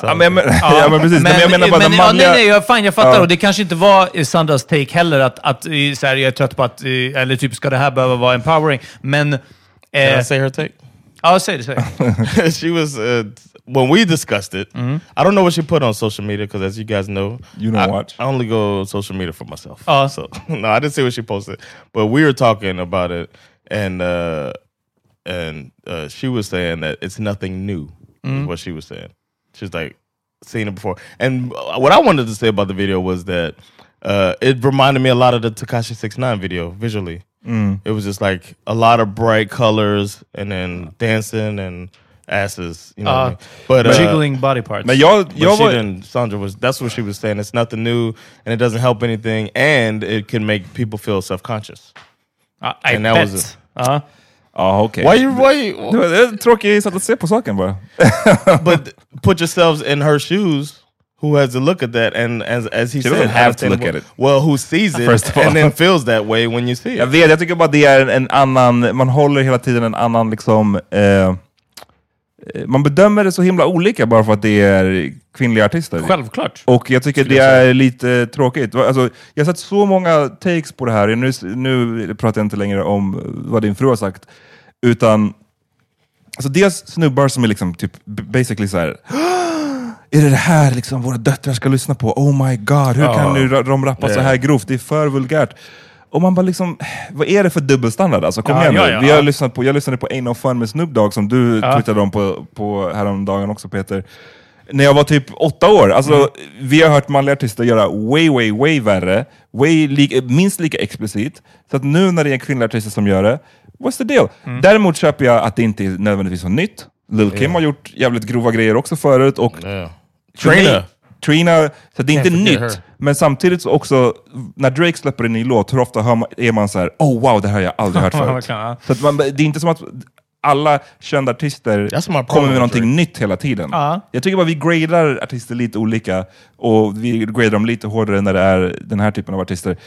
Ja, men, men, ja, men precis, men, jag menar bara men, ja, manliga... nej, nej, jag, fan, jag fattar. Ja. Och det kanske inte var Sandras take heller, att, att eh, så här, jag är trött på att... eh, Eller typ, ska det här behöva vara empowering? Men... Can I say her take? ja, säg det. Säg det. she was uh, when we discussed it. I don't know what she put on social media because, as you guys know, You don't I, watch. I only go on social media for myself. Oh. so no, I didn't see what she posted, but we were talking about it, and uh, and uh, she was saying that it's nothing new. Is what she was saying. She's like seen it before, and what I wanted to say about the video was that uh, it reminded me a lot of the Takashi Six Nine video visually. It was just like a lot of bright colors and then dancing and asses. You know Uh, what I mean? But uh, Jiggling body parts. Men jag, but jag she var... didn't. Sandra was. That's what she was saying. It's nothing new, and it doesn't help anything, and it can make people feel self conscious. Uh, I And that bet. was Ja. Ja, okej. Why you? Why you? Det var det är ett tråkigt sätt att se på saken bara. but put yourselves in her shoes. Who has to look at that and as as he She said, doesn't have to look at it. Well, who sees it First of all. and then feels that way when you see Jag it? vet, jag tycker bara det är en, en annan, man håller hela tiden en annan liksom, eh, man bedömer det så himla olika bara för att det är kvinnliga artister. Självklart. Och jag tycker det är lite tråkigt. Alltså, jag har sett så många takes på det här, nu, nu pratar jag inte längre om vad din fru har sagt, utan alltså dels snubbar som är liksom typ basically så här. Är det det här liksom våra döttrar ska lyssna på? Oh my god, hur kan nu de rappa så här grovt? Det är för vulgärt. Och man bara liksom, vad är det för dubbelstandard? Alltså kom Ja, igen ja, ja, Vi har lyssnat på, jag lyssnade på Ain't No Fun med Snoop Dogg som du Ja. twittrade om på, på häromdagen också Peter. När jag var typ åtta år. Alltså, Mm. Vi har hört manliga artister göra way, way, way värre. Way, li minst lika explicit. Så att nu när det är en kvinnlig artist som gör det, what's the deal? Mm. Däremot köper jag att det inte är nödvändigtvis något nytt. Lil Kim har gjort jävligt grova grejer också förut. Och Yeah. Trina. Så det är inte nytt. her. Men samtidigt så också, när Drake släpper en ny låt, hur ofta hör man, är man så här: oh wow, det här har jag aldrig hört förut. så att man, det är inte som att alla kända artister kommer med någonting Drake. nytt hela tiden. Ja. Jag tycker bara vi gradar artister lite olika, och vi gradar dem lite hårdare när det är den här typen av artister.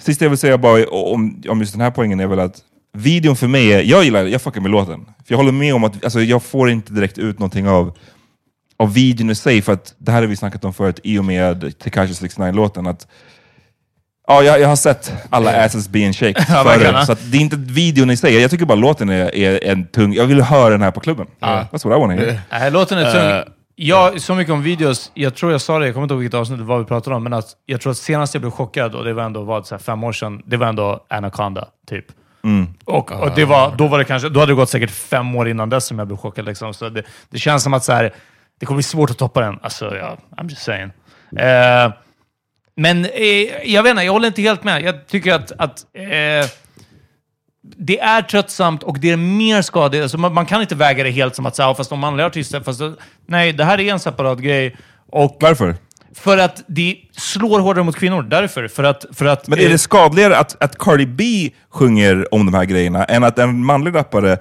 Sista jag vill säga bara om, om just den här poängen är väl att videon för mig är, jag gillar jag fuckar med låten. För jag håller med om att alltså, jag får inte direkt ut någonting av av videon i sig, för att det här har vi snackat om förut i och med Tekashi 69-låten. att Ja, jag, jag har sett alla asses being shaked Ja, ja. förut, så att det är inte videon i sig. Jag tycker bara låten är, är en tung... Jag vill höra den här på klubben. That's what I want to hear. Nej, låten är tung. Eh, jag, så mycket om videos, jag tror jag sa det, jag kommer inte ihåg vilket avsnitt det var vi pratade om, men att jag tror att senast jag blev chockad, och det var ändå vad, så här, fem år sedan, det var ändå Anaconda, typ. Och, och det var, då, var det kanske, då hade det gått säkert fem år innan dess som jag blev chockad. Liksom. Så det, det känns som att så här, det kommer bli svårt att toppa den. Alltså, ja, I'm just saying. Eh, men eh, jag vet inte, jag håller inte helt med. Jag tycker att, att eh, det är tröttsamt och det är mer skadligt. Alltså man, man kan inte väga det helt som att säga, fast de manliga artister, fast det, nej, det här är en separat grej. Och Varför? för att det slår hårdare mot kvinnor. Därför. För att, för att, Men är eh, det skadligare att, att Cardi B sjunger om de här grejerna än att en manlig rappare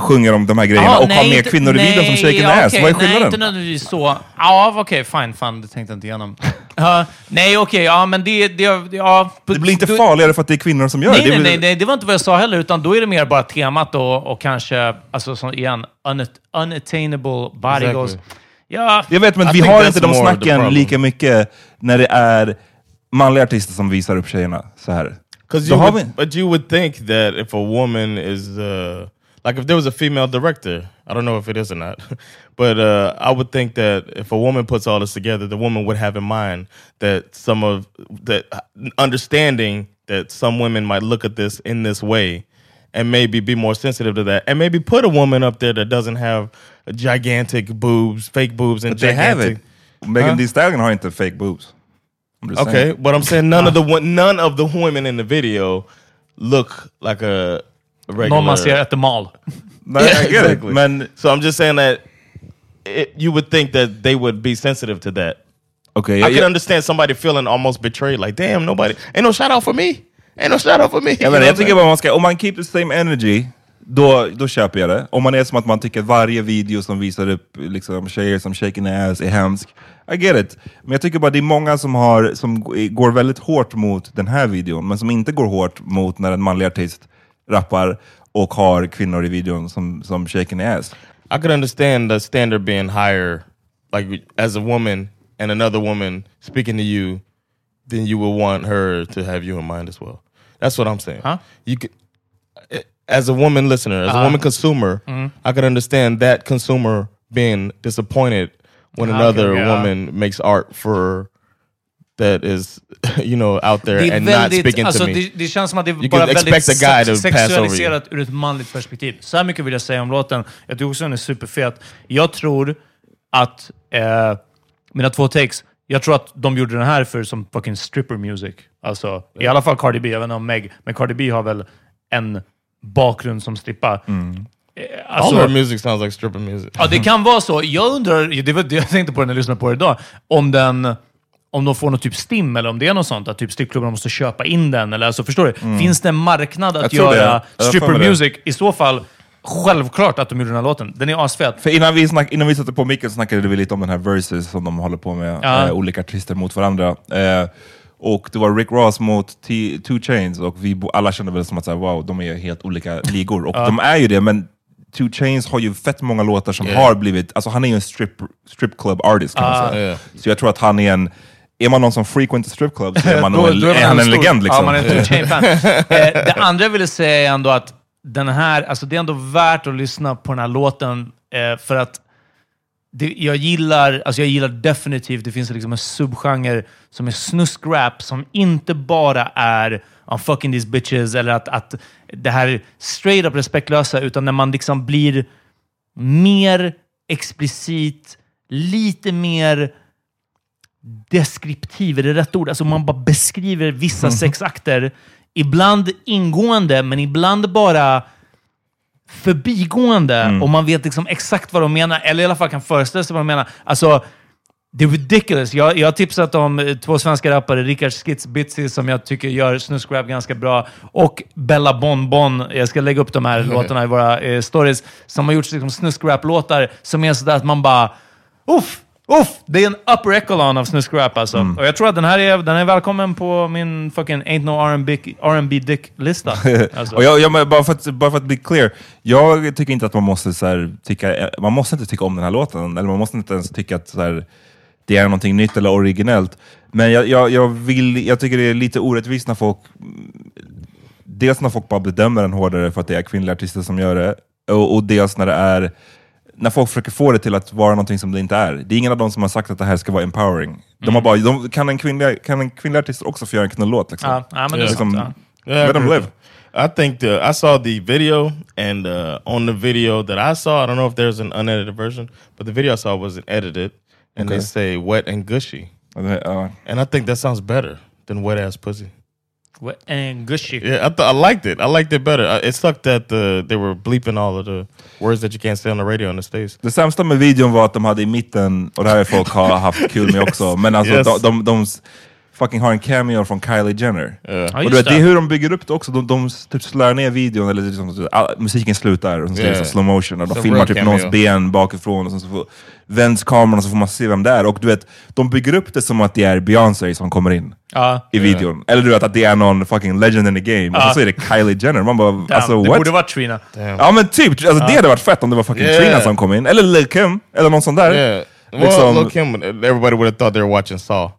sjunger om de här grejerna Ja, och nej, har mer kvinnor i videon som nej, shaking ja, ass? Vad är Nej, inte skillnaden? nödvändigtvis så. Ja, okej, fine. Fan, det tänkte jag inte igenom. Ja, nej, okej, ja, men det... det ja, Det blir inte då- farligare för att det är kvinnor som gör Nej, det. nej, nej, nej, det var inte vad jag sa heller, utan då är det mer bara temat och, och kanske, alltså som igen, unat unattainable body Exactly. goes... Ja, Jag vet, men I vi har inte de snacken lika mycket när det är manliga artister som visar upp tjejerna så här. Because Då you, har would, vi- but you would think that if a woman is uh, like if there was a female director, I don't know if it is or not, but uh, I would think that if a woman puts all this together, the woman would have in mind that some of that understanding that some women might look at this in this way and maybe be more sensitive to that and maybe put a woman up there that doesn't have gigantic boobs, fake boobs and But they have gigantic it. Megan Huh? Thee Stallion har inte fake boobs. I'm just Okay, saying. but I'm saying none of the none of the women in the video look like a regular. någon man ser at the mall. Nej, Yeah, I get it. exactly. Men so I'm just saying that it, you would think that they would be sensitive to that. okej, I jag, can understand somebody feeling almost betrayed, like damn, nobody ain't no shout out for me, ain't no shout out for me. jag, menar, jag tycker bara man ska, om man keep the same energy, då, då köper jag det. Om man är som att man tycker att varje video som visar upp liksom, tjejer som shaking ass är hemsk. I get it. Men jag tycker bara det är många som, har, som går väldigt hårt mot den här videon, men som inte går hårt mot när en manlig artist rappar och har kvinnor i videon som, som shaking ass. I could understand the standard being higher, like as a woman and another woman speaking to you, then you would want her to have you in mind as well. That's what I'm saying. Huh? You could, as a woman listener, as a Uh-huh. woman consumer, Mm-hmm. I could understand that consumer being disappointed when Ah, another okay, yeah. woman makes art for that is, you know, out there and not väldigt, speaking alltså, to me. det, det känns som att det är You bara can väldigt expect a guy to sex- pass over you. sexualiserat ur ett manligt perspektiv. Så här mycket vill jag säga om låten. Jag tycker också den är superfet. Jag tror att eh, mina två takes, jag tror att de gjorde den här för som fucking stripper music. Alltså, i alla fall Cardi B, jag vet inte om Meg, men Cardi B har väl en bakgrund som strippa. Mm. Eh, Alltså- All her music sounds like stripper music. Ja, det kan vara så. Jag undrar, det var det jag tänkte på när jag lyssnade på det idag, om den om de får något typ stim eller om det är något sånt, att typ strippklubbarna måste köpa in den. Eller, alltså, förstår du? Finns det en marknad att göra stripper music? I så fall, självklart att de gjorde den här låten. Den är asfet. För innan vi, snack, innan vi satte på micken snackade vi lite om den här versus som de håller på med, Ja. eh, olika artister mot varandra. Eh, och det var Rick Ross mot T- Two Chains och vi alla kände väl som att så här, wow, de är helt olika ligor. Och de är ju det, men Two Chains har ju fett många låtar som Yeah. har blivit, alltså han är ju en strip, strip club artist kan man säga. Yeah. Så jag tror att han är en, är man någon som frequent strip club så är, man Då- en, då är man en stor- legend liksom. Ja, man är en Chain-fan. eh, det andra jag ville säga är ändå att den här, alltså det är ändå värt att lyssna på den här låten eh, för att det, jag, gillar, alltså jag gillar definitivt, det finns liksom en subgenre som är snuskrap som inte bara är I'm fucking these bitches eller att, att det här straight up respektlösa, utan när man liksom blir mer explicit, lite mer deskriptiv, är det rätt ord? Alltså man bara beskriver vissa sexakter, ibland ingående, men ibland bara förbigående och man vet liksom exakt vad de menar, eller i alla fall kan föreställa sig vad de menar. Alltså, det är ridiculous. Jag, jag har tipsat om eh, två svenska rappare, Rickard Skits Bitsy, som jag tycker gör snuskrap ganska bra, och Bella Bon Bon. Jag ska lägga upp de här låtarna i våra eh, stories, som har gjort liksom, snuskrap-låtar som är sådär att man bara... Uff! Uff! Det är en upper echelon av snuskrap alltså. Och jag tror att den här är, den är välkommen på min fucking Ain't No R&B Dick-lista. Alltså. Och jag, jag, bara, för att, bara för att bli clear, jag tycker inte att man måste, så här, tycka, man måste inte tycka om den här låten, eller man måste inte ens tycka att så här, det är någonting nytt eller originellt. Men jag, jag, jag, vill, jag tycker det är lite orättvist när folk, dels när folk bara bedömer den hårdare för att det är kvinnliga artister som gör det, och, och dels när det är när folk försöker få det till att vara någonting som det inte är. Det är ingen av dem som har sagt att det här ska vara empowering. De har bara, de, kan, en kvinnliga, kan en kvinnlig artist också få göra en knullåt? Liksom? Ja, ja, men det är liksom, sant. Ja. Let them live. I think the I saw the video, and uh, on the video that I saw, I don't know if there's an unedited version, but the video I saw wasn't edited, and they Okay. say wet and gushy, ja. and I think that sounds better than wet ass pussy. Wet and gushy. Yeah, I, th- I liked it. I liked it better. Uh, it sucked that the, they were bleeping all of the words that you can't say on the radio in the states. Det sämsta med videon var att de hade i mitten, och det här är folk har haft kul med också, men alltså Yes. de, de, de fucking har en cameo från Kylie Jenner. Yeah. Ja, och du vet, det är det. hur de bygger upp det också, de, de typ slår ner videon, eller liksom, all, musiken slutar, och så yeah. Yeah. slow motion, och de a filmar typ cameo. någons ben bakifrån, och så får, vänds kameran och så får man se vem det är. Och du vet, de bygger upp det som att det är Beyoncé som kommer in Ja. i videon. Eller du vet att det är någon fucking legend in the game, och så är det Kylie Jenner. Man bara, Damn, alltså det what? borde vara Trina. Ja men typ, alltså, det hade varit fett om det var fucking Yeah. Trina som kom in, eller Lil Kim, eller någon sån där. Yeah. Well, Liksom- Lil Kim, everybody would have thought they were watching Saw.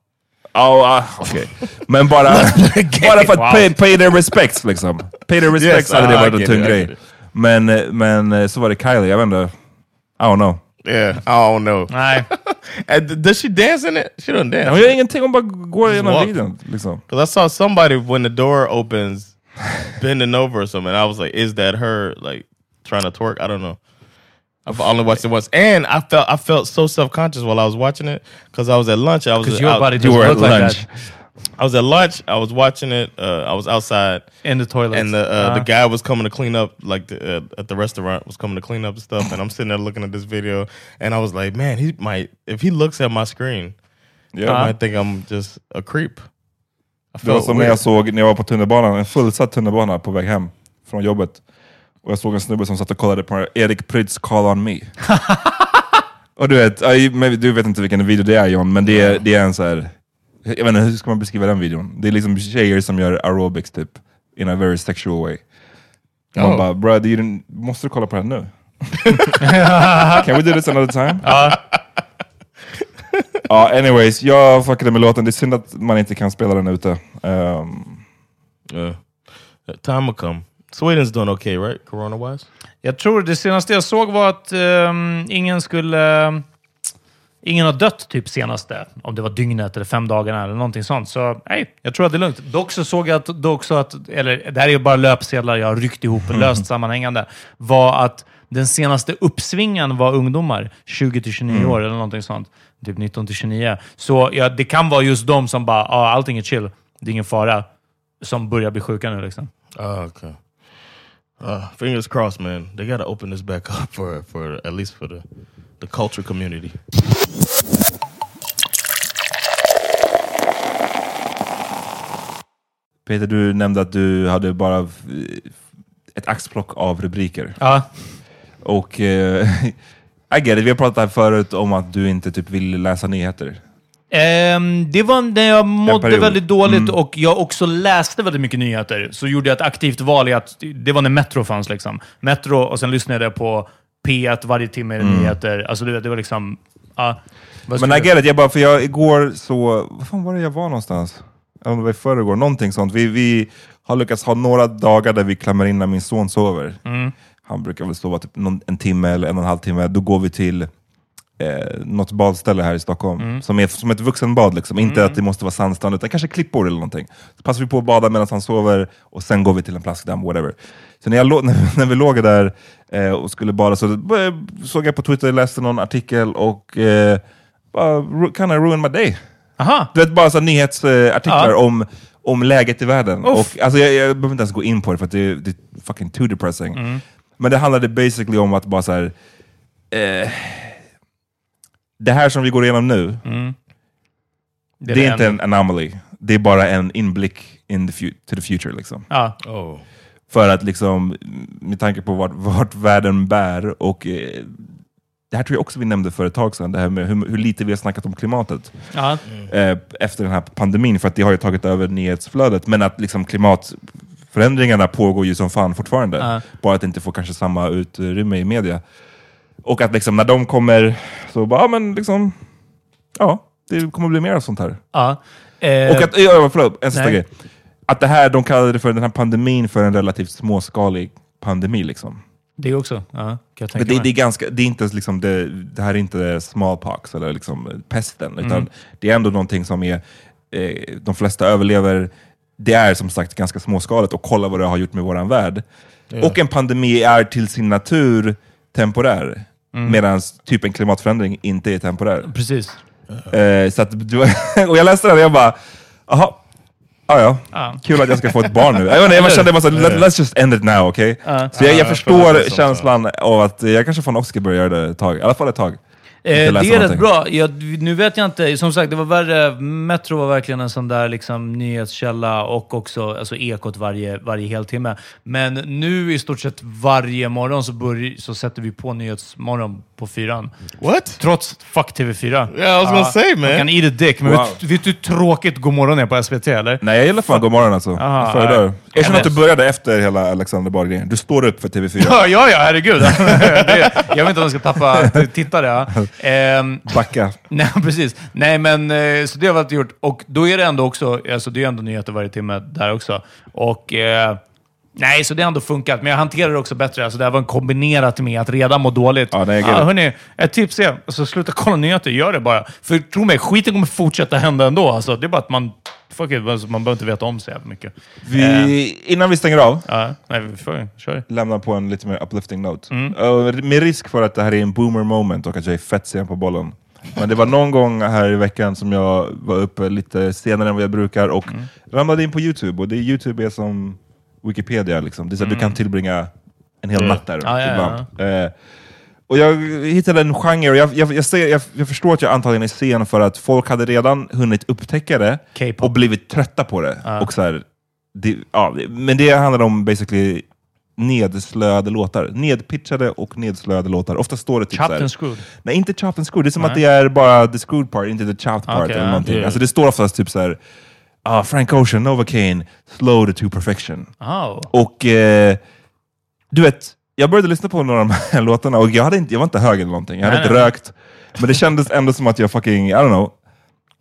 Ja, ah, okej. Men bara, bara för att pay, pay their respects liksom. Pay their respects Yes, hade det I varit en tung grej. Men, eh, men eh, så var det Kylie, jag vet inte. I don't know. Yeah, I don't know. Nej. Th- does she dance in it? She don't dance. Hon gör ingenting, hon bara går igenom walk. videon. Liksom. Because I saw somebody when the door opens bending over or something. I was like, is that her like trying to twerk? I don't know. I've only watched it once, and I felt I felt so self conscious while I was watching it because I was at lunch. I was Because your out- body You just were at like lunch. that. I was at lunch. I was watching it. Uh, I was outside, In the toilet. and the uh, Ja. the guy was coming to clean up, like the, uh, at the restaurant was coming to clean up stuff. And I'm sitting there looking at this video, and I was like, man, he might if he looks at my screen, Ja. he might think I'm just a creep. I Det var felt som när weird. jag såg när jag var på tunnelbanan, en fullsatt tunnelbana på väg hem från jobbet. Och jag såg en snubbe som satt och kollade på Erik Prytz Call On Me. och du vet, ja, du vet inte vilken video det är John, men det är, det är en så här. Jag vet inte, hur ska man beskriva den videon? Det är liksom tjejer som gör aerobics typ, in a very sexual way. Man Oh. bara, bro, den, måste du kolla på den nu? Can we do this another time? Ja, anyways, jag fuckade med låten. Det är synd att man inte kan spela den ute. Um, Yeah. Time will come. Sweden's doing okay, right? Corona wise. Jag tror det senaste jag såg var att ehm, ingen skulle... ingen har dött typ senaste, om det var dygnet eller fem dagarna eller någonting sånt. Så nej, jag tror att det är lugnt. Dock så såg jag att, dock så att eller det här är ju bara löpsedlar jag har ryckt ihop, löst sammanhängande, var att den senaste uppsvingen var ungdomar, 20 till 29 år eller någonting sånt. Typ 19 till 29. Så ja, det kan vara just de som bara, ah, allting är chill, det är ingen fara, som börjar bli sjuka nu liksom. Oh, okay. Uh, fingers crossed, man. They got to open this back up for for at least for the the culture community. Peter, du nämnde att du hade bara ett axplock av rubriker. Ja. Och eh, I get it. vi har pratat här förut om att du inte typ vill läsa nyheter. Ehm, det var när jag mådde väldigt dåligt Mm. och jag också läste väldigt mycket nyheter. Så gjorde jag ett aktivt val i att det var när Metro fanns. Liksom. Metro och sen lyssnade jag på P1 varje timme i nyheter. Alltså du vet, det var liksom... Vad Men I get it. Jag bara, för jag igår så... Vad fan var det jag var någonstans? Om det var i förrgår, någonting sånt. Vi, vi har lyckats ha några dagar där vi klämmer in när min son sover. Mm. Han brukar väl sova typ någon, en timme eller en och en halv timme. Då går vi till eh, något badställe här i Stockholm, Mm. som är som ett vuxenbad. Liksom. Inte att det måste vara sandstrand, utan kanske klippor eller någonting. Så passar vi på att bada medan han sover, och sen går vi till en plaskdamm, whatever. Så när, jag när, vi låg där eh, och skulle bada så såg jag på Twitter, läste någon artikel och eh, bara kind of ruined my day. Aha. Du vet, bara så nyhetsartiklar Ja. om, om läget i världen. Uff. Och, alltså, jag, jag behöver inte ens gå in på det, för det, det är fucking too depressing. Mm. Men det handlade basically om att bara så här, eh, det här som vi går igenom nu, Mm. det, det är inte enda. en anomaly. Det är bara en inblick in the to the future. Liksom. Ja. Oh, För att liksom, med tanke på vart, vart världen bär, och eh, det här tror jag också vi nämnde för ett tag sedan, det här med hur, hur lite vi har snackat om klimatet Ja. eh, efter den här pandemin, för att det har ju tagit över nyhetsflödet, men att liksom klimatförändringarna pågår ju som fan fortfarande. Ja. Bara att det inte får kanske samma utrymme i media. Och att liksom när de kommer, så bara, ja men liksom, ja, det kommer bli mer av sånt här. ja. Eh, Och att, ja, förlåt, en sista nej. grej. Att det här, de kallade för den här pandemin för en relativt småskalig pandemi. Liksom. det också. Ja, kan jag tänka det, mig. det, är ganska, det, är inte liksom det, det här är inte smallpox eller liksom pesten, utan Mm. det är ändå någonting som är, eh, de flesta överlever. Det är som sagt ganska småskaligt och kolla vad det har gjort med våran värld. Och en pandemi är till sin natur temporär, Mm. medan typ en klimatförändring inte är temporär. Precis. Eh, så att, och jag läste det och jag bara, jaha, ah, ja. Ja. Kul att jag ska få ett barn nu. Jag, inte, jag kände bara så, let, let's just end it now, okej? Ja. Så jag, jag Ja, jag förstår känslan av att jag kanske fan också ska börja göra det ett tag. I alla fall ett tag. Eh, det är rätt bra. Jag, nu vet jag inte. Som sagt, det var värre. Metro var verkligen en sån där liksom, nyhetskälla och också alltså, ekot varje, varje heltimme. Men nu i stort sett varje morgon så, börj- så sätter vi på Nyhetsmorgon på fyran. what? Trots fuck TV4. Yeah, I was gonna say, man. Man kan eat a dick, men Wow. vet, vet du hur tråkigt Godmorgon är på SVT, eller? Nej, jag gillar fan God morgon alltså. Aha, jag föredrar. ja. Jag känner att du började efter hela Alexander Bard-grejen. Du står upp för TV4. Ja, ja, ja herregud. det, jag vet inte om jag ska tappa tittare. Ja. Ehm, Backa. Nej, precis. Nej, men eh, så det har vi alltid gjort. Och då är det ändå också, alltså det är ändå nyheter varje timme där också. Och eh, nej, så det har ändå funkat. Men jag hanterar det också bättre. Alltså det här var en kombinerat med att redan må dåligt. Ja, get ah, hörni, ett tips är, alltså, sluta kolla nyheter. Gör det bara. För tro mig, skiten kommer fortsätta hända ändå. Alltså, det är bara att man, fuck it, alltså, man behöver inte veta om så jävla mycket. Vi, innan vi stänger av, Ja, nej, vi får, kör. lämna på en lite mer uplifting note. Mm. Uh, med risk för att det här är en boomer moment och att jag är fett sen på bollen. Men det var någon gång här i veckan som jag var uppe lite senare än vad jag brukar och Mm. ramlade in på Youtube. Och det Youtube är som Wikipedia. Liksom. Det är så att Du kan tillbringa en hel natt där Mm. Ja, ibland. Eh, och jag hittade en genre, och jag, jag, jag, ser, jag, jag förstår att jag antagligen är sen för att folk hade redan hunnit upptäcka det K-pop. och blivit trötta på det. Och så här, det ja, men det handlar om basically nedslöade låtar. Nedpitchade och nedslöade låtar. Ofta står det typ så Chopped här, and screwed. Nej, inte chopped and screwed. Det är som Nej. att det är bara the screwed part, inte the chopped part. Okej, eller ja. någonting. Yeah. Alltså, det står oftast typ så här, ah, Frank Ocean, Novocaine, slow to perfection. Oh. Och eh, du vet, jag började lyssna på några av de här låtarna och jag, hade inte, jag var inte hög eller någonting. Jag hade Nej, inte nej. rökt. Men det kändes ändå som att jag fucking, I don't know,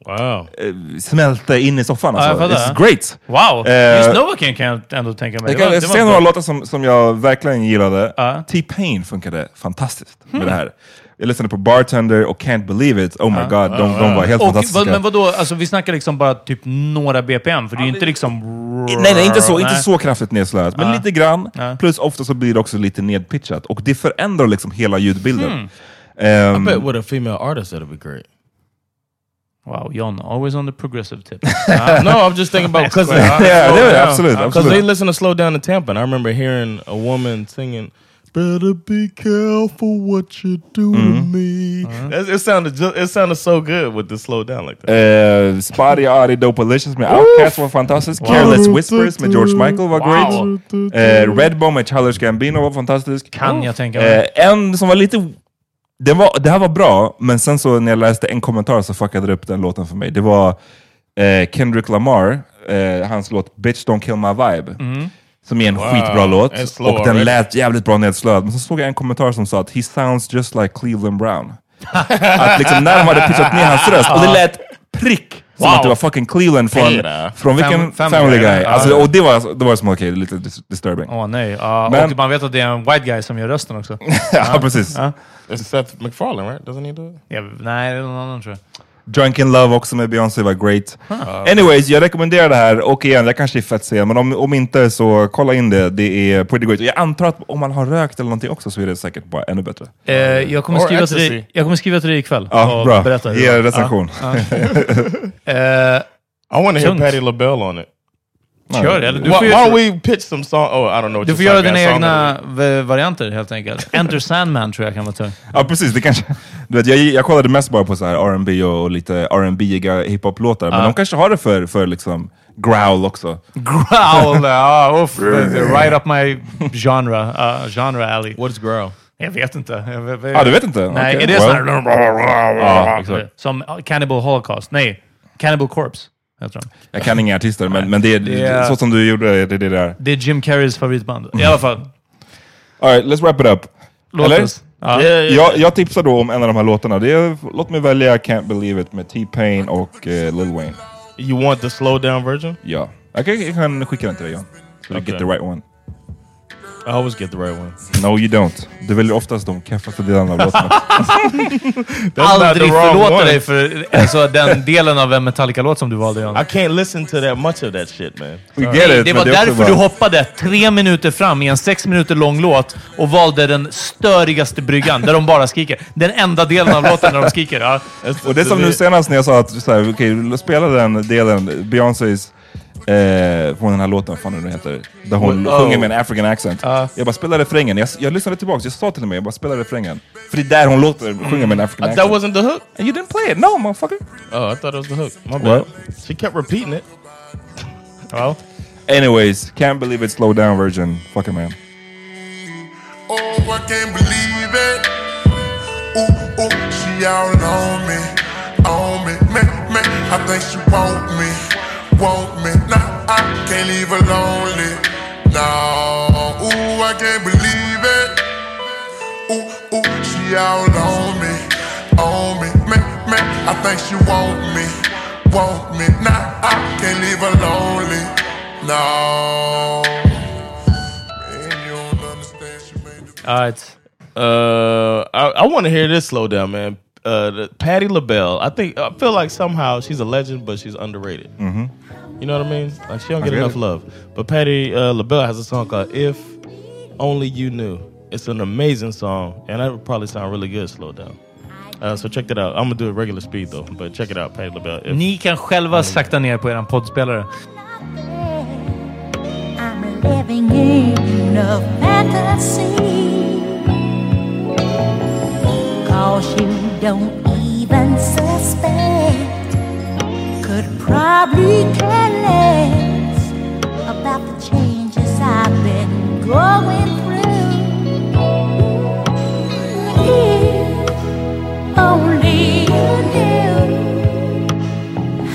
Wow. eh, smälte in i soffan. Ja, Alltså. fattar. It's great! Wow! Eh, Just Novocaine kan jag ändå tänka mig. Jag kan det var bra. några låtar som, som jag verkligen gillade. Ja. Hmm. T-Pain funkade fantastiskt med det här. Jag lyssnade på Bartender och Can't Believe It. Oh my god, de, de var helt Och, fantastiska. vad, men vadå, alltså, vi snackar liksom bara typ några BPM, för det är ju inte liksom... Nej, nej, inte så, inte Nej. så kraftigt nedslöat, men lite grann. Plus ofta så blir det också lite nedpitchat. Och det förändrar liksom hela ljudbilden. Hmm. I Ehm, bet with a female artist that'd be great. Wow, John, always on the progressive tip. no, I'm just thinking about because Yeah, det är absolut, Because they listen to Slow Down in Tampa, and I remember hearing a woman singing, "Better be careful what you do to me." It, it sounded just, it sounded so good with the slow down like that. Uh, Spotty Arty Dopalicious med Outkast var fantastisk. Careless Whispers med George Michael var great. Uh, Redbone med Childish Gambino var fantastisk. Kan jag tänka mig. Eh, en som var lite... Den var, det här var bra, men sen så när jag läste en kommentar så fuckade det upp den låten för mig. Det var eh, Kendrick Lamar, hans låt Bitch Don't Kill My Vibe. Som är en Wow, skitbra låt. Och den lät jävligt bra nedslöad. Men så såg jag en kommentar som sa att he sounds just like Cleveland Brown. att liksom när de hade pitchat ner hans röst, och det lät prick som Wow. att det var fucking Cleveland från, från vilken Fam- Family Guy. Alltså, och det var, det var som okej, lite dis- disturbing. Åh nej. Ja, Men- och man vet att det är en white guy som gör rösten också. ja, precis. Ja. It's Seth MacFarlane, right? Doesn't he do it? Ja, nej, det är någon annan tror jag. Drunk in Love också med Beyoncé var great. Anyways, jag rekommenderar det här och igen, jag kanske är fett sen, men om, om inte så kolla in det. Det är pretty great. Jag antar att om man har rökt eller någonting också så är det säkert bara ännu bättre. Eh, jag, kommer Or skriva till dig, jag kommer skriva till dig ikväll Ja, och bra. berätta. Ge recension. Ja, ja. Eh, I want to hear. Patti LaBelle on it. Kör, eller du Why, får, why don't we pitch some song? Oh, I don't know. What du your får göra song- dina egna v- varianter helt enkelt. Enter Sandman tror jag kan vara tung. Ja precis, det kanske, du vet, jag, jag kollade mest bara på så här R&B och, och lite R&B-iga hiphop-låtar, men de kanske har det för, för liksom growl också. Growl! ja, uff, right up my genre, uh, genre alley. What's growl? Jag vet inte. Jag vet, Ah, du vet inte? Nej, Okej, är det well. sån här... Ja, exakt. Som Cannibal Holocaust? Nej, Cannibal Corpse. Jag tror. Jag kan inga artister, men, men det är, Det är- så som du gjorde det, är det där. Det är Jim Carreys favoritband. I alla fall. Alright, let's wrap it up. Låt Eller? oss. Ja. Yeah, yeah. Jag, jag tipsar då om en av de här låtarna. Det är, låt mig välja Can't Believe It med T-Pain och eh, Lil Wayne. You want the slow down version? Ja. Jag kan, jag kan skicka den till dig John. So you Okay. get the right one. I always get the right one. No you don't. Du väljer oftast de keffaste delarna av not Aldrig the wrong förlåta one. dig för alltså, den delen av en Metallica-låt som du valde John. I can't listen to that much of that shit, man. We get it, Det var också därför du hoppade tre minuter fram i en sex minuter lång låt och valde den störigaste bryggan, där de bara skriker. Den enda delen av låten där de skriker. Ja. Och det är som nu senast när jag sa att, okej, spela den delen, Beyoncés, eh, från den här låten, vad fan nu den heter, där hon Oh. sjunger med en African accent. Ja. Jag bara spela refrängen, jag, jag lyssnade tillbaka, jag sa till med, jag bara spela refrängen. För det är där hon låter, sjunger med en African Uh, accent. that wasn't the hook? And you didn't play it, no motherfucker! Oh, I thought it was the hook. My bad. Well. She kept repeating it. Ja. Anyways, can't believe it, slow down version, fucking man. Oh, I can't believe it. Ooh, ooh, she all on me, on me, man, man. I think she want me, want me. Nah, I can't leave her lonely. No, ooh, I can't believe it. Ooh, ooh, she all on me, on me, man, man. I think she want me, want me. Nah, I can't leave her lonely. No. The Alright. Uh, I, I want to hear this slow down, man. Uh, the, Patty LaBelle. I think I feel like somehow she's a legend, but she's underrated. Mm-hmm. You know what I mean? Like she don't get get enough it. love. But Patty uh, LaBelle has a song called "If Only You Knew." It's an amazing song, and that would probably sound really good slow down. Uh, so check that out. I'm gonna do it regular speed though, but check it out, Patty LaBelle. If, Ni kan själva sakta ner på er poddspelare. I'm living in a fantasy. Cause you don't even suspect. Could probably care less about the changes I've been going through. If only you knew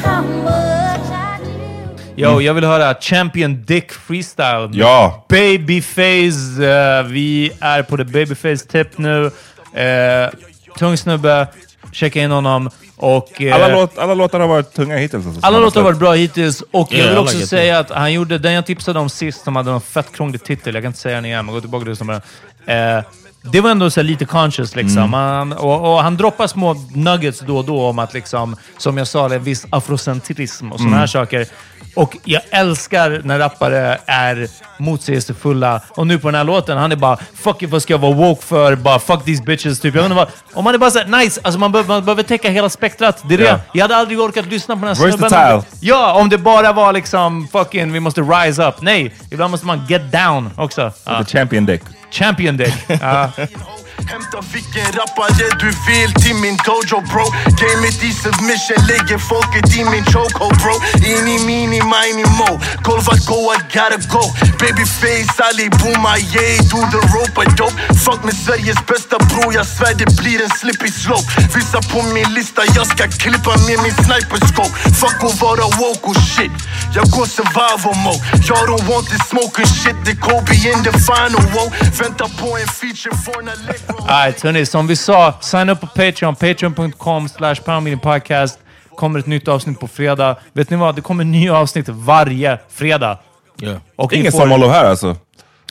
how much I do. Yo, jag vill höra Champion Dick Freestyle. Ja! Babyface. eh, vi är på the Babyface tip nu. Uh, tung snubbe. Checka in honom. Och, eh, Alla, låt, alla låtar har varit tunga hittills. Alltså, alla låtar har varit bra hittills. Och Yeah, jag vill också like it säga att han gjorde den jag tipsade om sist, som hade en fett krånglig titel. Jag kan inte säga den igen, men gå tillbaka på den. Eh, det var ändå så här lite conscious liksom. Han, och, och han droppar små nuggets då och då om att, liksom, som jag sa, det är viss afrocentrism och sådana här saker. Och jag älskar när rappare är motsägelsefulla. Och nu på den här låten, han är bara “fuck it, vad ska jag vara woke för?” bara “fuck these bitches” typ. Jag inte vad, om man är bara såhär nice, alltså man, behöver, man behöver täcka hela spektrat. Det är det. Ja. Jag hade aldrig orkat lyssna på den här snubben. Ja, om det bara var liksom fucking vi måste rise up. Nej, ibland måste man get down också. Ja. The champion deck. Champion deck. Ja. Hämta vilken rappare du vill till min dojo bro. Gamet i submission lägger folket i min chokehold bro. Ini mini mini mo. Koll vart go I gotta go. Babyface Ali Booma yeah do the rope I dope Fuck med Sveriges bästa bro Jag svär det blir en slippy slope. Visa på min lista jag ska klippa med min sniperscope Fuck att vara woke och shit. Jag går survival mode. Jag don't want this smoking shit. Det Kobe in the final wow Vänta på en feature från Allegro Alright, hörni, som vi sa, sign up på Patreon. Patreon.com slash podcast. kommer ett nytt avsnitt på fredag. Vet ni vad? Det kommer nya avsnitt varje fredag. Yeah. Och ni Ingen får- sommarlov här alltså.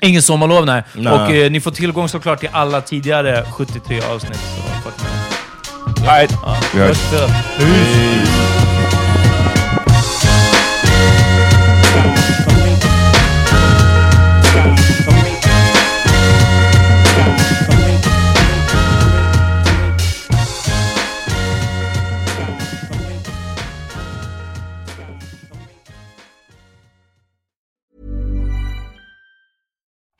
Ingen sommarlov, nej. Nej. Och eh, ni får tillgång såklart till alla tidigare 73 avsnitt. Så fuck. Alright, vi hörs. Peace.